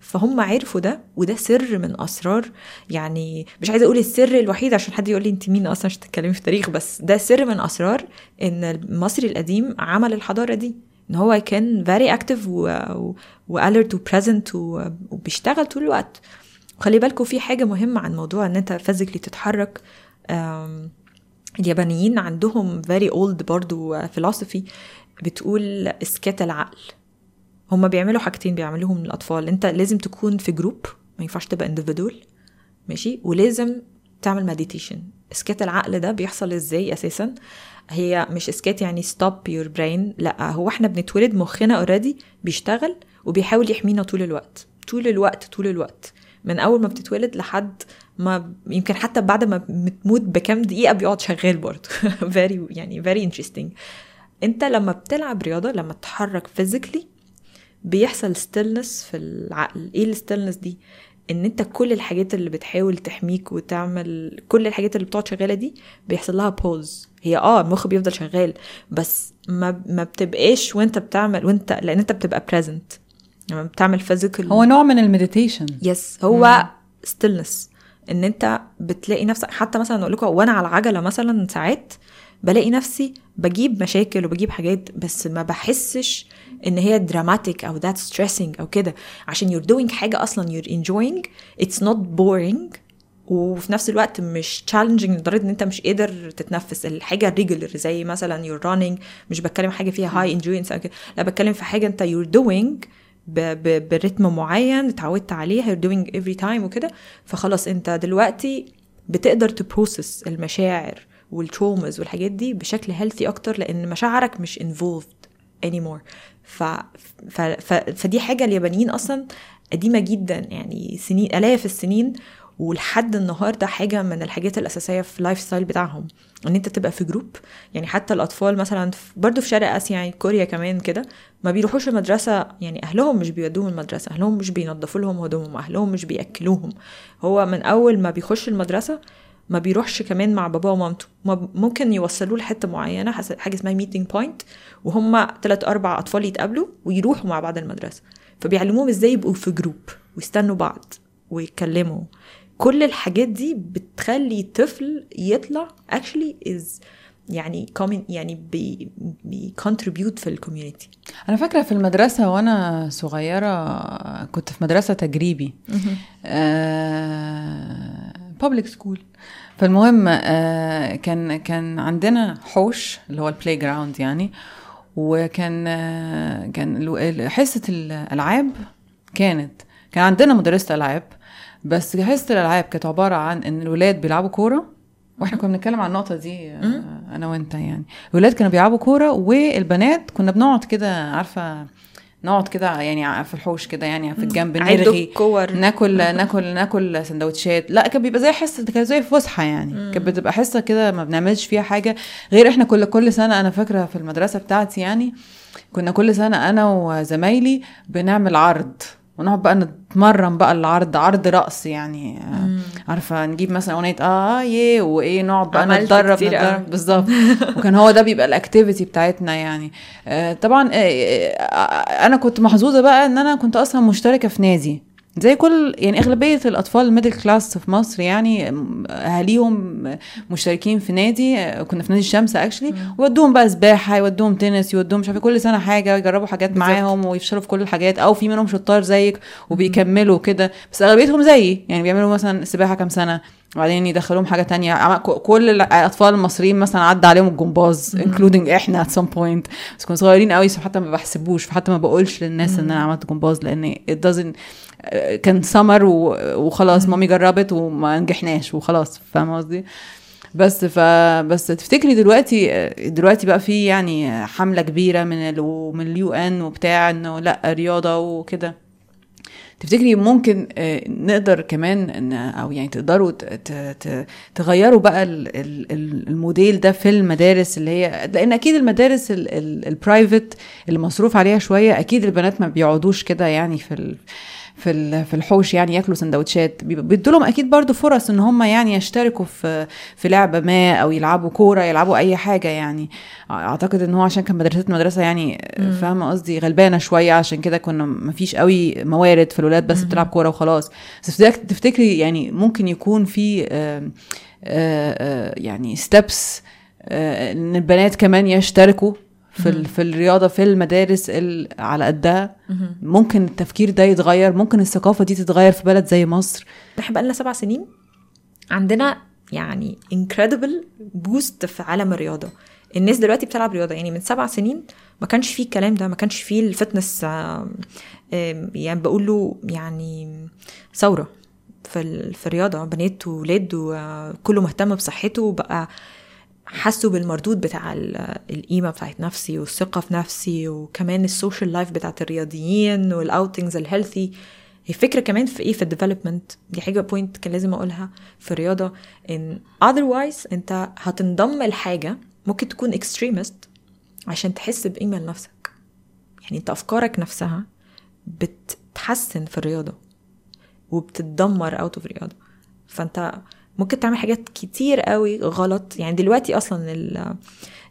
فهم عرفوا ده وده سر من أسرار. يعني مش عايزة أقول السر الوحيد عشان حد يقول لي أنت مين أصلا عشان تتكلمي في تاريخ بس ده سر من أسرار إن المصري القديم عمل الحضارة دي. إن هو كان very active و alert و present وبيشتغل طول الوقت. وخلي بالكم في حاجة مهمة عن موضوع إن أنت physically تتحرك. اليابانيين عندهم very old برضو philosophy بتقول إسكات العقل. هما بيعملوا حاجتين بيعملوهم للأطفال. أنت لازم تكون في group ما ينفعش تبقى individual. ماشي؟ ولازم تعمل meditation إسكات العقل ده بيحصل إزاي أساسا؟ هي مش إسكات يعني stop your brain لأ هو إحنا بنتولد مخنا already بيشتغل وبيحاول يحمينا طول الوقت. طول الوقت طول الوقت. من أول ما بتتولد لحد ما يمكن حتى بعد ما بتموت بكام دقيقة بيقعد شغال برضه. (laughs) very يعني very interesting انت لما بتلعب رياضة لما تتحرك physically بيحصل stillness في العقل. إيه ال stillness دي؟ ان انت كل الحاجات اللي بتحاول تحميك وتعمل كل الحاجات اللي بتقعد شغالة دي بيحصل لها pause هي آه المخ بيفضل شغال بس ما ما بتبقاش وانت بتعمل وانت لأن انت بتبقى present لما يعني بتعمل physical هو نوع من ال meditation. yes هو stillness إن أنت بتلاقي نفسك حتى مثلا أقول لكم وأنا على العجلة مثلا ساعات بلاقي نفسي بجيب مشاكل وبجيب حاجات بس ما بحسش إن هي dramatic أو that stressing أو كده. عشان you're doing حاجة أصلا you're enjoying it's not boring وفي نفس الوقت مش challenging لدرجة إن أنت مش قادر تتنفس. الحاجة regular زي مثلا you're running مش بتكلم حاجة فيها high endurance لا بتكلم في حاجة أنت you're doing برتم معين اتعودت عليه you're doing every time وكده. فخلاص انت دلوقتي بتقدر ت process المشاعر وال traumas والحاجات دي بشكل healthy أكتر لأن مشاعرك مش involved anymore. ف... ف... ف... فدي حاجة اليابانيين أصلا قديمة جدا يعني سنين آلاف السنين ولحد النهارده حاجة من الحاجات الأساسية في ال lifestyle بتاعهم إن أنت تبقى في group يعني حتى الأطفال مثلا برضو في شرق آسيا يعني كوريا كمان كده ما بيروحوش المدرسة يعني أهلهم مش بيودوهم المدرسة أهلهم مش بينظفوا لهم هدومهم أهلهم مش بيأكلوهم. هو من أول ما بيخش المدرسة ما بيروحش كمان مع باباه ومامته. ممكن يوصلوه لحتة معينة حاجة اسمها meeting point وهم ثلاث أربع أطفال يتقابلوا ويروحوا مع بعض المدرسة. فبيعلموهم إزاي يبقوا في جروب ويستنوا بعض ويتكلموا. كل الحاجات دي بتخلي طفل يطلع actually is يعني common يعني بي بي contribute في ال community أنا فاكرة في المدرسة وأنا صغيرة كنت في مدرسة تجريبي. public school فالمهم آه كان كان عندنا حوش اللي هو ال playground يعني وكان آه كان حصة الالعاب كانت كان عندنا مدرسة ألعاب. بس حصه الألعاب كانت عبارة عن إن الولاد بيلعبوا كورة وإحنا كنا بنتكلم عن النقطة دي آه، أنا وأنت يعني. الولاد كانوا بيلعبوا كورة والبنات كنا بنقعد كده عارفة نقعد كده يعني في الحوش كده يعني في الجنب نرغي الكور. ناكل (laughs) ناكل ناكل سندوتشات. لا كان بيبقى زي حصة كان زي فسحه يعني. كانت بتبقى حصة كده ما بنعملش فيها حاجة غير إحنا كل كل سنة أنا فاكرة في المدرسة بتاعتي يعني كنا كل سنة أنا وزمايلي بنعمل عرض. ونقعد بقى نتمرن بقى العرض عرض رقص يعني. آه، عارفة نجيب مثلا أغنية آه يه وإيه نقعد بقى نتدرب. نتدرب. بالظبط. (laughs) وكان هو ده بيبقى ال activity بتاعتنا يعني. آه، طبعا آه، آه، أنا كنت محظوظة بقى إن أنا كنت أصلا مشتركة في نادي. زي كل يعني أغلبية الأطفال ال middle class في مصر يعني م- أهاليهم مشتركين في نادي كنا في نادي الشمس actually ويودوهم بقى سباحة يودوهم تنس يودوهم مش عارفة كل سنة حاجة يجربوا حاجات معاهم ويفشلوا في كل الحاجات أو في منهم شطار زيك وبيكملوا كده بس أغلبيتهم زيي يعني بيعملوا مثلا سباحة كام سنة وبعدين يدخلوهم حاجة تانية. كل الأطفال المصريين مثلا عدى عليهم الجمباز including إحنا at some point. بس كنا صغيرين قوي حتى ما بحسبوش فحتى ما بقولش للناس إن أنا عملت جمباز لأن it doesn't كان سمر وخلاص مامي جربت وما نجحناش وخلاص فاهمه قصدي؟ بس ف بس تفتكري دلوقتي دلوقتي بقى في يعني حملة كبيرة من ال... من ال UN وبتاع إنه لأ رياضة وكده. تفتكري ممكن آه، نقدر كمان إن أو يعني تقدروا ت- ت- ت- تغيروا بقى ال- ال- ال- الموديل ده في المدارس اللي هي لأن أكيد المدارس ال- ال- ال private اللي مصروف عليها شوية أكيد البنات ما بيقعدوش كده يعني في ال في ال- في الحوش يعني ياكلوا سندوتشات. بيدوا لهم أكيد برضو فرص إن هم يعني يشتركوا في في لعبه ما أو يلعبوا كورة يلعبوا أي حاجة يعني. أعتقد إن هو عشان كان مدرستنا مدرسة يعني فاهمة قصدي؟ غلبانة شوية عشان كده كنا ما فيش قوي موارد في الولاد بس بتلعب كورة وخلاص. بس تفتك- تفتكري يعني ممكن يكون في آه، آه، آه، يعني ستيبس إن البنات كمان يشتركوا؟ في ال- في الرياضة في المدارس ال- على قدها. ممكن التفكير ده يتغير ممكن الثقافة دي تتغير في بلد زي مصر. إحنا بقالنا سبع سنين عندنا يعني incredible boost في عالم الرياضة. الناس دلوقتي بتلعب رياضة. يعني من سبع سنين ما كانش فيه الكلام ده ما كانش فيه ال fitness آم، يعني بقول له يعني ثورة في ال- في الرياضة. بنات وولاد وكله مهتم بصحته بقى حسوا بالمردود بتاع ال- القيمة بتاعت نفسي والثقة في نفسي وكمان ال social life بتاعت الرياضيين وال outings ال healthy هي فكرة كمان في إيه؟ في ال development دي حاجة point كان لازم أقولها في الرياضة. إن otherwise أنت هتنضم لحاجة ممكن تكون extremist عشان تحس بقيمة لنفسك. يعني أنت أفكارك نفسها بتتحسن في الرياضة وبتتدمر out of رياضة فأنت ممكن تعمل حاجات كتير قوي غلط. يعني دلوقتي أصلا ال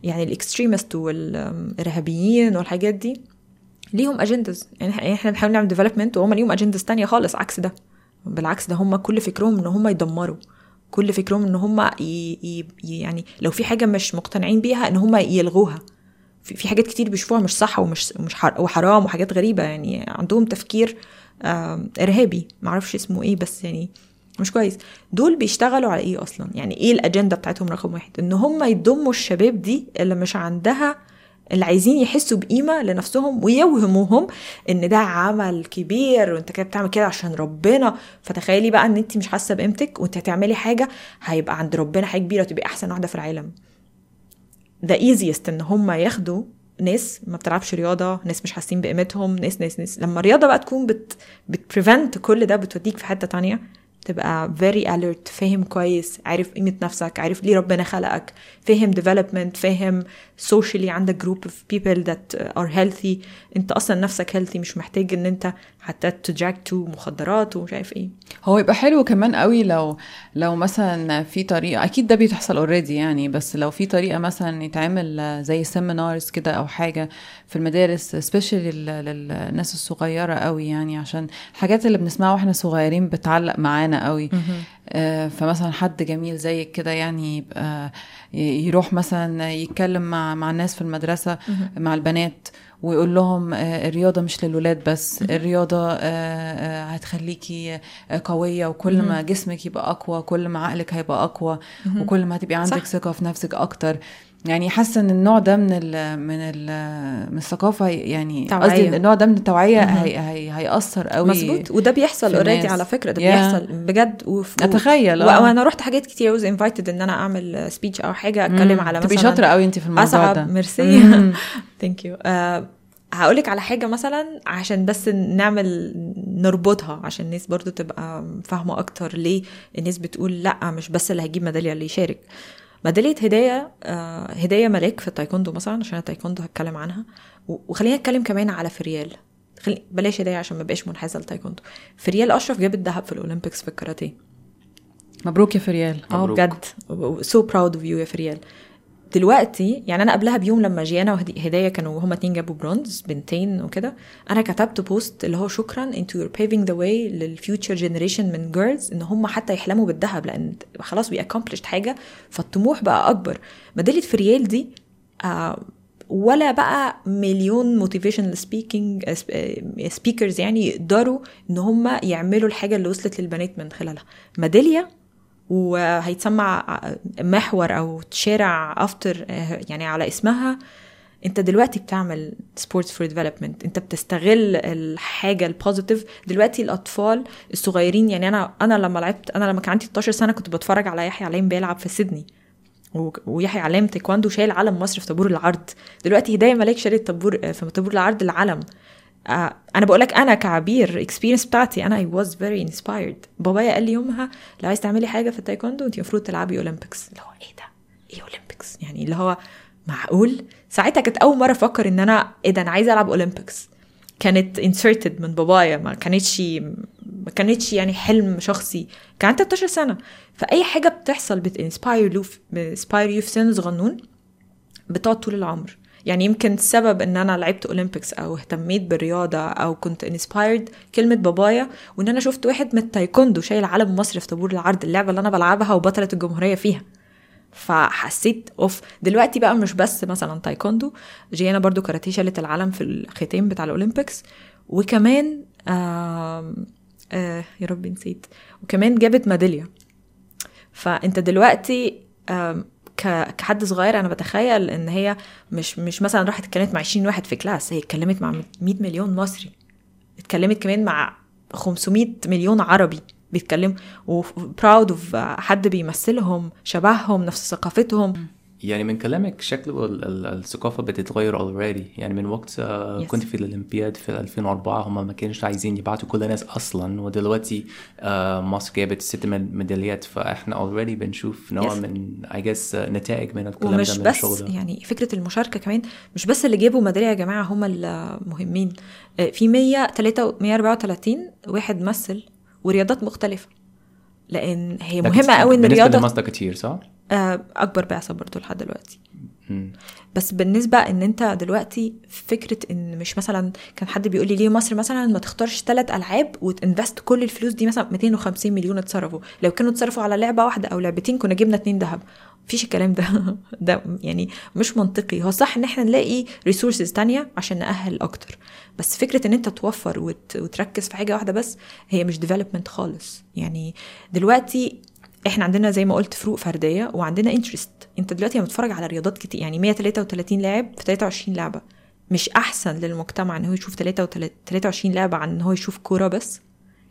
يعني ال extremist والإرهابيين والحاجات دي ليهم agendas يعني إحنا بنحاول نعمل development وهم ليهم agendas تانية خالص عكس ده. بالعكس ده هم كل فكرهم إن هم يدمروا. كل فكرهم إن هم. يعني لو في حاجة مش مقتنعين بيها إن هم يلغوها. في, حاجات كتير بيشوفوها مش صح ومش مش حر... وحرام وحاجات غريبة. يعني عندهم تفكير إرهابي. معرفش اسمه إيه بس يعني مش كويس. دول بيشتغلوا على إيه أصلا؟ يعني إيه الأجندة بتاعتهم رقم واحد؟ إن هم يضموا الشباب دي اللي مش عندها اللي عايزين يحسوا بقيمة لنفسهم ويوهموهم إن ده عمل كبير وإنت كده بتعمل كده عشان ربنا. فتخيلي بقى إن انت مش حاسة بقيمتك وإنت هتعملي حاجة هيبقى عند ربنا حاجة كبيرة وتبقي أحسن واحدة في العالم. ده easiest إن هم ياخدوا ناس ما بتلعبش رياضة ناس مش حاسين بقيمتهم ناس ناس ناس. لما الرياضة بقى تكون بت بت prevent كل ده بتوديك في حتة تانية تبقى very alert فاهم كويس عارف قيمة نفسك عارف ليه ربنا خلقك فاهم development فاهم socially عندك group of people that are healthy. انت أصلا نفسك healthy مش محتاج إن أنت حتى تجاك تو مخدرات ومش عارف إيه. هو يبقى حلو كمان قوي لو لو مثلا في طريقة أكيد ده بيتحصل already يعني بس لو في طريقة مثلا يتعمل زي seminars كده أو حاجة في المدارس specially للناس الصغيرة قوي يعني عشان الحاجات اللي بنسمعها وإحنا صغيرين بتعلق معانا قوي. آه، فمثلا حد جميل زيك كده يعني يبقى يروح مثلا يتكلم مع مع الناس في المدرسة مع البنات ويقول لهم آه، الرياضة مش للولاد بس الرياضة آه، هتخليكي قوية وكل ما جسمك يبقى أقوى كل ما عقلك هيبقى أقوى وكل ما هتبقي عندك ثقة في نفسك أكتر. يعني حاسة إن النوع ده من ال من ال من الثقافة يعني قصدي النوع ده من التوعية هي هي هيأثر قوي مظبوط. وده بيحصل اوريدي على فكرة ده yeah. بيحصل بجد. وف... أتخيل آه. وأنا رحت حاجات كتير was invited إن أنا أعمل speech أو حاجة أتكلم على مثلا تبقي شاطرة قوي انت في الموضوع ده. ميرسي. thank you (laughs) هقول لك على حاجة مثلا عشان بس نعمل نربطها عشان الناس برضو تبقى فاهمة أكتر ليه الناس بتقول لأ مش بس اللي هيجيب ميدالية اللي يشارك. ميدالية هداية آه هداية ملاك في التايكوندو مثلا عشان التايكوندو هتكلم عنها. وخلينا نتكلم كمان على فريال خلي بلاش هدايا عشان ما بقاش منحازه للتايكوندو. فريال أشرف جاب الذهب في ال Olympics في الكاراتيه. مبروك يا فريال آه بجد. so proud of you يا فريال دلوقتي يعني أنا قبلها بيوم لما جيانا وهدايا كانوا هما اتنين جابوا برونز بنتين وكده أنا كتبت post اللي هو شكرا انتو you're paving the way لل future generation من girls إن هم حتى يحلموا بالذهب لأن خلاص we accomplished حاجة فالطموح بقى أكبر. ميداليه فريال دي آه ولا بقى مليون motivational speaking speakers يعني يقدروا إن هم يعملوا الحاجة اللي وصلت للبنات من خلالها. ميداليه وهيتسمى محور أو شارع after يعني على اسمها أنت دلوقتي بتعمل sports for development أنت بتستغل الحاجة ال positive دلوقتي الأطفال الصغيرين يعني أنا أنا لما لعبت أنا لما كان عندي 16 سنة كنت بتفرج على يحيى علام بيلعب في سيدني. ويحيى علام تايكواندو شايل علم مصر في طابور العرض. دلوقتي هداية ملاك شالت طابور في طابور العرض العلم. أنا بقول لك أنا كعبير experience بتاعتي أنا I was very inspired بابايا قال لي يومها لو عايز تعملي حاجة في التايكوندو انت المفروض تلعبي Olympics اللي هو إيه ده؟ إيه Olympics يعني اللي هو معقول؟ ساعتها كانت أول مرة أفكر إن أنا إيه ده أنا عايزة ألعب Olympics كانت inserted من بابايا ما كانتش ما كانتش يعني حلم شخصي. كان عندي 13 سنة. فأي حاجة بتحصل بتنسباير يو في سن صغنون بتقعد طول العمر. يعني يمكن السبب إن أنا لعبت Olympics أو اهتميت بالرياضة أو كنت inspired كلمة بابايا وإن أنا شفت واحد من التايكوندو شايل علم مصر في طابور العرض اللعبة اللي أنا بلعبها وبطلة الجمهورية فيها. فحسيت أوف دلوقتي بقى مش بس مثلا تايكوندو جيانا برضو كاراتيه شالت العلم في الختام بتاع ال Olympics وكمان آه آه يا ربي نسيت وكمان جابت ميدالية. فأنت دلوقتي آه كحد صغير أنا بتخيل إن هي مش مش مثلا راحت اتكلمت مع 20 واحد في class هي اتكلمت مع 100 مليون مصري اتكلمت كمان مع 500 مليون عربي بيتكلموا و proud of حد بيمثلهم شبههم نفس ثقافتهم. يعني من كلامك شكله الثقافة بتتغير already يعني من وقت yes. كنت في الأولمبياد في 2004 هم ما كانوش عايزين يبعتوا كل الناس أصلا ودلوقتي مصر جابت ست ميداليات فإحنا already بنشوف نوع yes. من I guess نتائج من الكلام ومش ده من بس ده. يعني فكرة المشاركة كمان مش بس اللي جابوا ميدالية يا جماعة هم المهمين في 134 واحد مثل ورياضات مختلفة لأن هي مهمة قوي إن الرياضة بالنسبة كتير صح؟ أكبر بعثة برضو لحد دلوقتي. بس بالنسبة إن أنت دلوقتي فكرة إن مش مثلا كان حد بيقول لي ليه مصر مثلا ما تختارش ثلاث ألعاب وت invest كل الفلوس دي مثلا 250 مليون اتصرفوا. لو كانوا اتصرفوا على لعبة واحدة أو لعبتين كنا جبنا اتنين ذهب. مفيش الكلام ده. (laughs) ده يعني مش منطقي. هو صح إن إحنا نلاقي resources تانية عشان نأهل أكتر. بس فكرة إن أنت توفر وت... وتركز في حاجة واحدة بس هي مش development خالص. يعني دلوقتي إحنا عندنا زي ما قلت فروق فردية وعندنا interest انت دلوقتي لما بتتفرج على رياضات كتير يعني 133 لاعب في 23 لعبة. مش أحسن للمجتمع إن هو يشوف 23 لعبة عن إن هو يشوف كورة بس.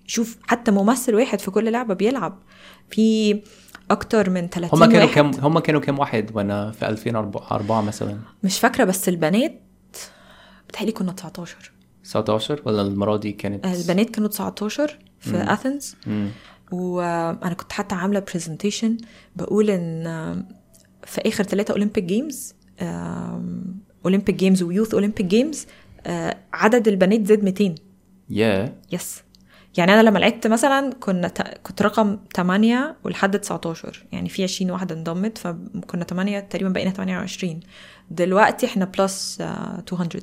يشوف حتى ممثل واحد في كل لعبة بيلعب. في أكتر من 30 هم كانوا. كام هم كانوا كام واحد وأنا في 2004 مثلا؟ مش فاكرة بس البنات بتهيألي كنا 19 19 ولا المرة دي كانت؟ البنات كانوا 19 في Athens وأنا كنت حتى عاملة presentation بقول إن في آخر ثلاثة Olympic Games Olympic Games و Youth Olympic Games عدد البنات زاد 200 يا yes يعني أنا لما لعبت مثلا كنا. كنت رقم 8 ولحد 19 يعني في 20 واحدة انضمت فكنا 8 تقريبا بقينا 28 دلوقتي إحنا plus 200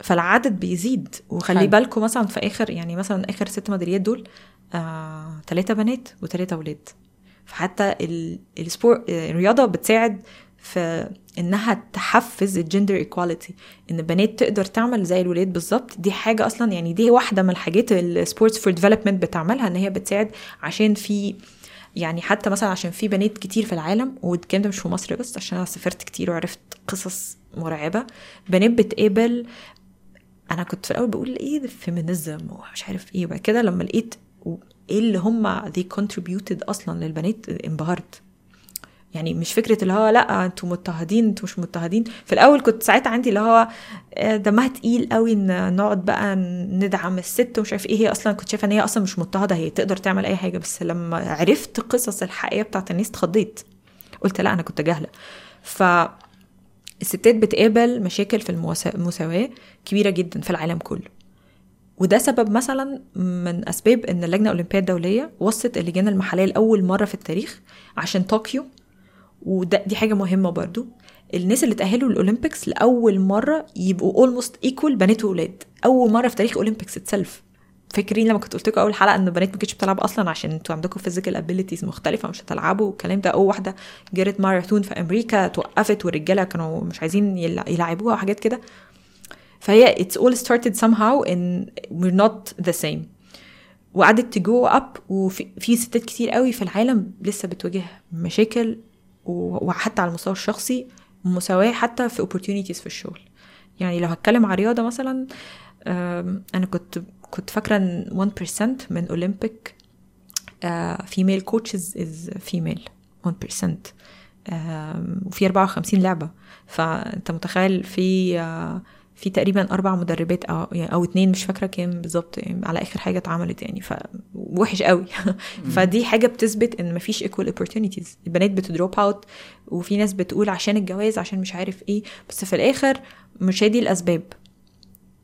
فالعدد بيزيد. وخلي. بالكم مثلا في آخر يعني مثلا آخر ست ميداليات دول آه، ثلاثة بنات وثلاثة ولاد. فحتى ال- ال spor الرياضة بتساعد في إنها تحفز ال gender equality إن البنات تقدر تعمل زي الولاد بالظبط. دي حاجة أصلا يعني دي واحدة من الحاجات ال sports for development بتعملها إن هي بتساعد عشان في يعني حتى مثلا عشان في بنات كتير في العالم والكلام ده مش في مصر بس عشان أنا سافرت كتير وعرفت قصص مرعبة. بنات بتقابل أنا كنت في الأول بقول إيه ده feminism ومش عارف إيه وبعد كده لما لقيت إيه اللي هم they contributed أصلا للبنات انبهرت. يعني مش فكرة اللي هو لا أنتوا مضطهدين أنتوا مش مضطهدين. في الأول كنت ساعتها عندي اللي هو آه، دمها تقيل قوي إن نقعد بقى ندعم الست ومش عارف إيه. هي أصلا كنت شايفة إن هي أصلا مش مضطهدة هي تقدر تعمل أي حاجة. بس لما عرفت قصص الحقيقية بتاعت الناس اتخضيت. قلت لا أنا كنت جاهلة. ف الستات بتقابل مشاكل في المساواة كبيرة جدا في العالم كله. وده سبب مثلا من أسباب إن اللجنة الأولمبية الدولية وصت اللجان المحلية لأول مرة في التاريخ عشان طوكيو وده دي حاجة مهمة برضو. الناس اللي تأهلوا لل Olympics لأول مرة يبقوا almost equal بنات وولاد. أول مرة في تاريخ Olympics itself فاكرين لما كنت قلت لكم أول حلقة إن البنات ما كانتش بتلعب أصلا عشان أنتوا عندكم physical abilities مختلفة مش هتلعبوا والكلام ده. أول واحدة جرت ماراثون في أمريكا توقفت والرجالة كانوا مش عايزين يلع- يلعبوها وحاجات كده. فهي it's all started somehow in we're not the same. وقعدت تجو اب وفي في ستات كتير قوي في العالم لسه بتواجه مشاكل وحتى على المستوى الشخصي مساواة حتى في opportunities في الشغل. يعني لو هتكلم على رياضة مثلا أنا كنت كنت فاكرة إن 1% من أولمبيك female coaches is female 1% أم، وفي 54 لعبة. فأنت متخيل في آه، في تقريبا أربع مدربات أو يعني أو اتنين مش فاكرة كام بالظبط يعني على آخر حاجة اتعملت يعني ف وحش قوي. (laughs) فدي حاجة بتثبت إن مفيش equal opportunities. البنات بت drop out وفي ناس بتقول عشان الجواز عشان مش عارف إيه. بس في الآخر مش هي دي الأسباب.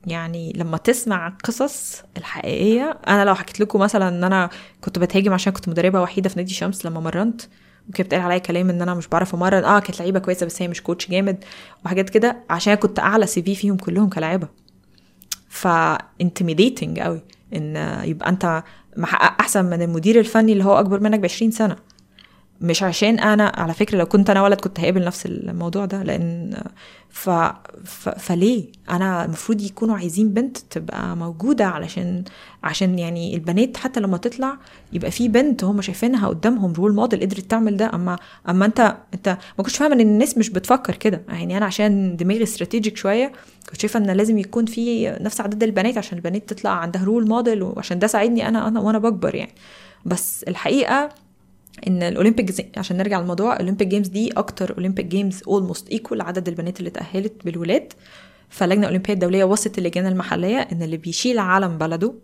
يعني لما تسمع القصص الحقيقية أنا لو حكيت لكم مثلا إن أنا كنت بتهاجم عشان كنت مدربة وحيدة في نادي شمس لما مرنت وكانت بتقال عليا كلام إن أنا مش بعرف أمرن. آه كانت لعيبة كويسة بس هي مش coach جامد وحاجات كده. عشان كنت أعلى CV فيهم كلهم كلاعيبة. intimidating قوي إن يبقى أنت محقق أحسن من المدير الفني اللي هو أكبر منك ب 20 سنة. مش عشان أنا على فكرة لو كنت أنا ولد كنت هقابل نفس الموضوع ده لأن ف... ف... فليه؟ أنا المفروض يكونوا عايزين بنت تبقى موجودة علشان عشان يعني البنات حتى لما تطلع يبقى في بنت هم شايفينها قدامهم role model قدرت تعمل ده. أما أما أنت أنت ما كنتش فاهمة إن الناس مش بتفكر كده. يعني أنا عشان دماغي strategic شوية كنت شايفة إن لازم يكون في نفس عدد البنات عشان البنات تطلع عندها role model وعشان ده ساعدني أنا أنا وأنا بكبر يعني. بس الحقيقة إن الأولمبيك. عشان نرجع للموضوع ال Olympic Games دي أكتر Olympic Games almost equal عدد البنات اللي تأهلت بالولاد فاللجنه الاولمبيه الدولية وصت اللجان المحلية إن اللي بيشيل علم بلده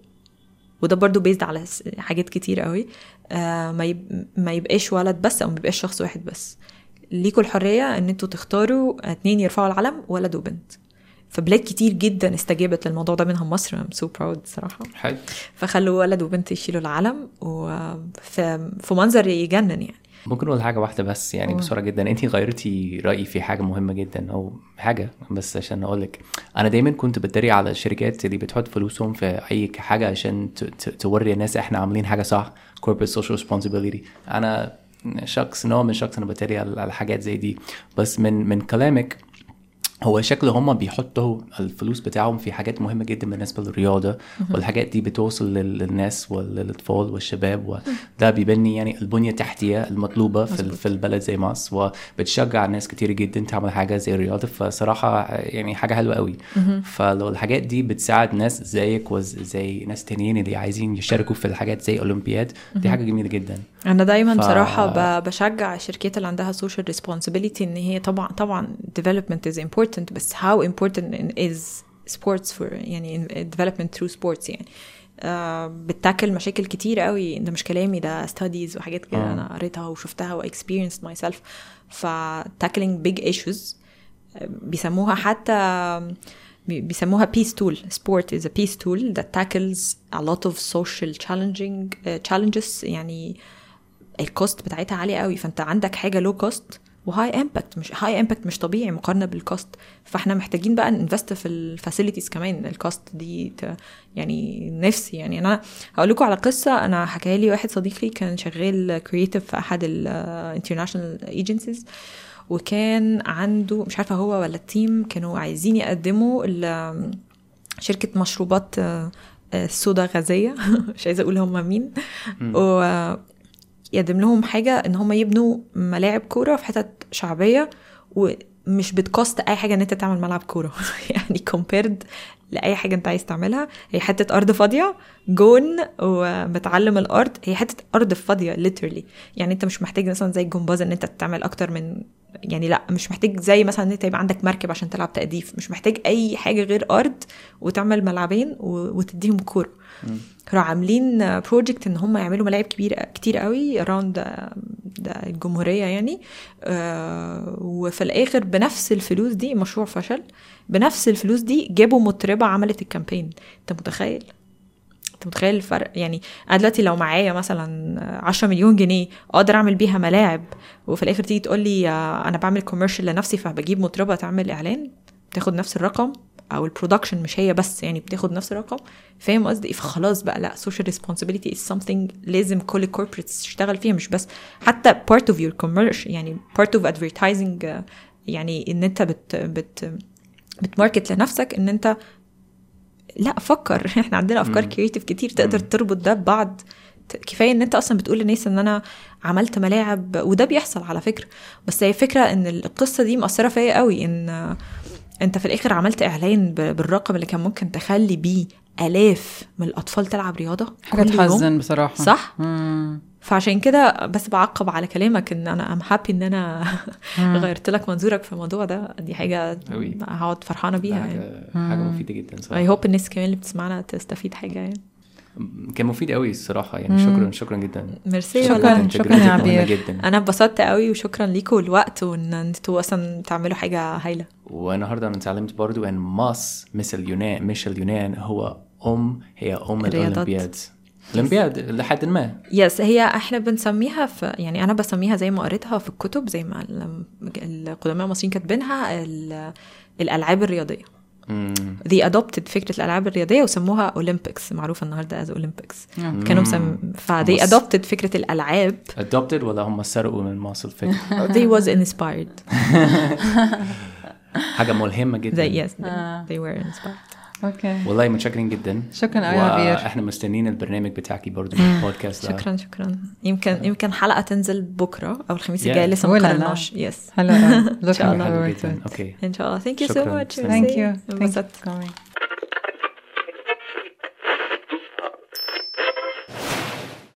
وده برضو بيزود على حاجات كتير قوي آه ما, يب... ما يبقاش ولد بس أو ما يبقاش شخص واحد بس ليكوا الحرية إن أنتوا تختاروا اتنين يرفعوا العلم ولد وبنت فبلاد كتير جدا استجابت للموضوع ده منهم مصر I'm so proud صراحة. حلو. فخلوا ولد وبنت يشيلوا العلم وفي في منظر يجنن يعني. ممكن أقول حاجة واحدة بس يعني قول. بسرعة جدا. انت غيرتي رأيي في حاجة مهمة جدا أو حاجة بس عشان أقول لك. أنا دايما كنت بتريق على الشركات اللي بتحط فلوسهم في أي حاجة عشان توري الناس إحنا عاملين حاجة صح. Corporate social responsibility. أنا شخص نوع من شخص أنا بتريق على على حاجات زي دي. بس من من كلامك هو شكل هما بيحطوا الفلوس بتاعهم في حاجات مهمة جدا بالنسبة للرياضة والحاجات دي بتوصل لل- للناس وللأطفال والشباب وده بيبني يعني البنية التحتية المطلوبة في, في البلد زي مصر وبتشجع ناس كتير جدا تعمل حاجة زي الرياضة فصراحة يعني حاجة حلوة قوي. فلو الحاجات دي بتساعد ناس زيك وزي ناس تانيين اللي عايزين يشاركوا في الحاجات زي أولمبياد دي حاجة جميلة جدا. أنا دايما ف-. بصراحه ب... بشجع الشركات اللي عندها social responsibility ان هي طبعا طبعا development is important بس how important is sports for يعني development through sports يعني آه بتاكل مشاكل كتير قوي ده مش كلامي ده studies وحاجات كده آه. أنا قريتها وشفتها و experienced myself ف tackling big issues آه، بيسموها حتى بي- بيسموها peace tool sport is a peace tool that tackles a lot of social challenging uh, challenges يعني ال cost بتاعتها عالية قوي فانت عندك حاجة low cost و high impact مش high impact مش طبيعي مقارنة بال cost فاحنا محتاجين بقى ن invest في ال facilities كمان ال cost دي. يعني نفسي يعني. أنا هقول لكم على قصة أنا حكاها لي واحد صديقي كان شغال creative في أحد ال international agencies وكان عنده مش عارفة هو ولا ال team كانوا عايزين يقدموا شركة مشروبات آه، آه، صودا غازية. (laughs) مش عايزة أقول هم مين. و يقدم لهم حاجة إن هم يبنوا ملاعب كورة في حتت شعبية ومش بت cost أي حاجة إن أنت تعمل ملعب كورة. (laughs) يعني compared لأي حاجة أنت عايز تعملها. هي حتة أرض فاضية جون وبتعلم الأرض هي حتة أرض فاضية literally. يعني أنت مش محتاج مثلا زي الجمباز إن أنت تعمل أكتر من يعني لأ مش محتاج زي مثلا إن أنت يبقى عندك مركب عشان تلعب تجديف. مش محتاج أي حاجة غير أرض وتعمل ملعبين وتديهم كورة. كانوا عاملين project إن هم يعملوا ملاعب كبيرة كتير قوي around الجمهورية يعني. آه، وفي الآخر بنفس الفلوس دي مشروع فشل بنفس الفلوس دي جابوا مطربة عملت ال campaign أنت متخيل؟ انت متخيل الفرق يعني أنا دلوقتي لو معايا مثلا 10 مليون جنيه أقدر اعمل بيها ملاعب وفي الآخر تيجي تقول لي أنا بعمل commercial لنفسي فبجيب مطربة تعمل اعلان بتاخد نفس الرقم أو ال production مش هي بس يعني بتاخد نفس الرقم فاهم قصدي إيه؟ فخلاص بقى لا social responsibility is something لازم كل ال corporates تشتغل فيها مش بس حتى part of your commercial يعني of advertising آه، يعني إن أنت بت بت بت market لنفسك إن أنت لا فكر. (laughs) إحنا عندنا افكار creative كتير تقدر تربط ده ببعض. كفاية إن أنت أصلا بتقول لناس إن أنا عملت ملاعب وده بيحصل على فكرة. بس هي فكرة إن القصة دي مأثرة فيا قوي. إن أنت في الآخر عملت إعلان بالرقم اللي كان ممكن تخلي بيه آلاف من الأطفال تلعب رياضة حاجة. تحزن بصراحة. صح؟ مم. فعشان كده بس بعقب على كلامك إن أنا I'm happy إن أنا (laughs) غيرت لك منظورك في الموضوع ده. دي حاجة. هقعد فرحانة بيها يعني. حاجة حاجة مفيدة جدا صراحة. I hope الناس كمان اللي بتسمعنا تستفيد حاجة يعني. كان مفيد قوي الصراحة يعني. شكرا شكرا جدا. ميرسي. شكراً، شكراً يا عبير. جدا. أنا اتبسطت قوي وشكرا ليكم الوقت وإن أنتوا أصلا تعملوا حاجة هايلة. والنهارده أنا أتعلمت برضو إن ماس مثل اليونان مش اليونان هو ام هي أم. الأولمبياد. الاولمبياد لحد ما. yes هي إحنا بنسميها في يعني أنا بسميها زي ما قريتها في الكتب زي ما ال- القدماء المصريين كاتبينها ال- الألعاب الرياضية. they adopted فكرة الألعاب الرياضية وسموها Olympics معروفه النهارده as Olympics كانوا مسم... ف they adopted فكرة الألعاب. Adopted ولا هم سرقوا من ماس الفكرة (laughs) they was inspired. (laughs) حاجة ملهمة جدا. They yes they, آه. they were inspired. أوكي والله متشكرين جدا. شكرا قوي يا عبير وإحنا مستنيين البرنامج بتاعكي برضو البودكاست ده. شكرا شكرا. يمكن يمكن حلقة تنزل بكرة أو الخميس. الجاي لسه ما. قررناش. يس قوي (laughs) إن شاء الله. أوكي إن شاء الله. ثانك يو سو شكراً. ماتش Thank thank you. thank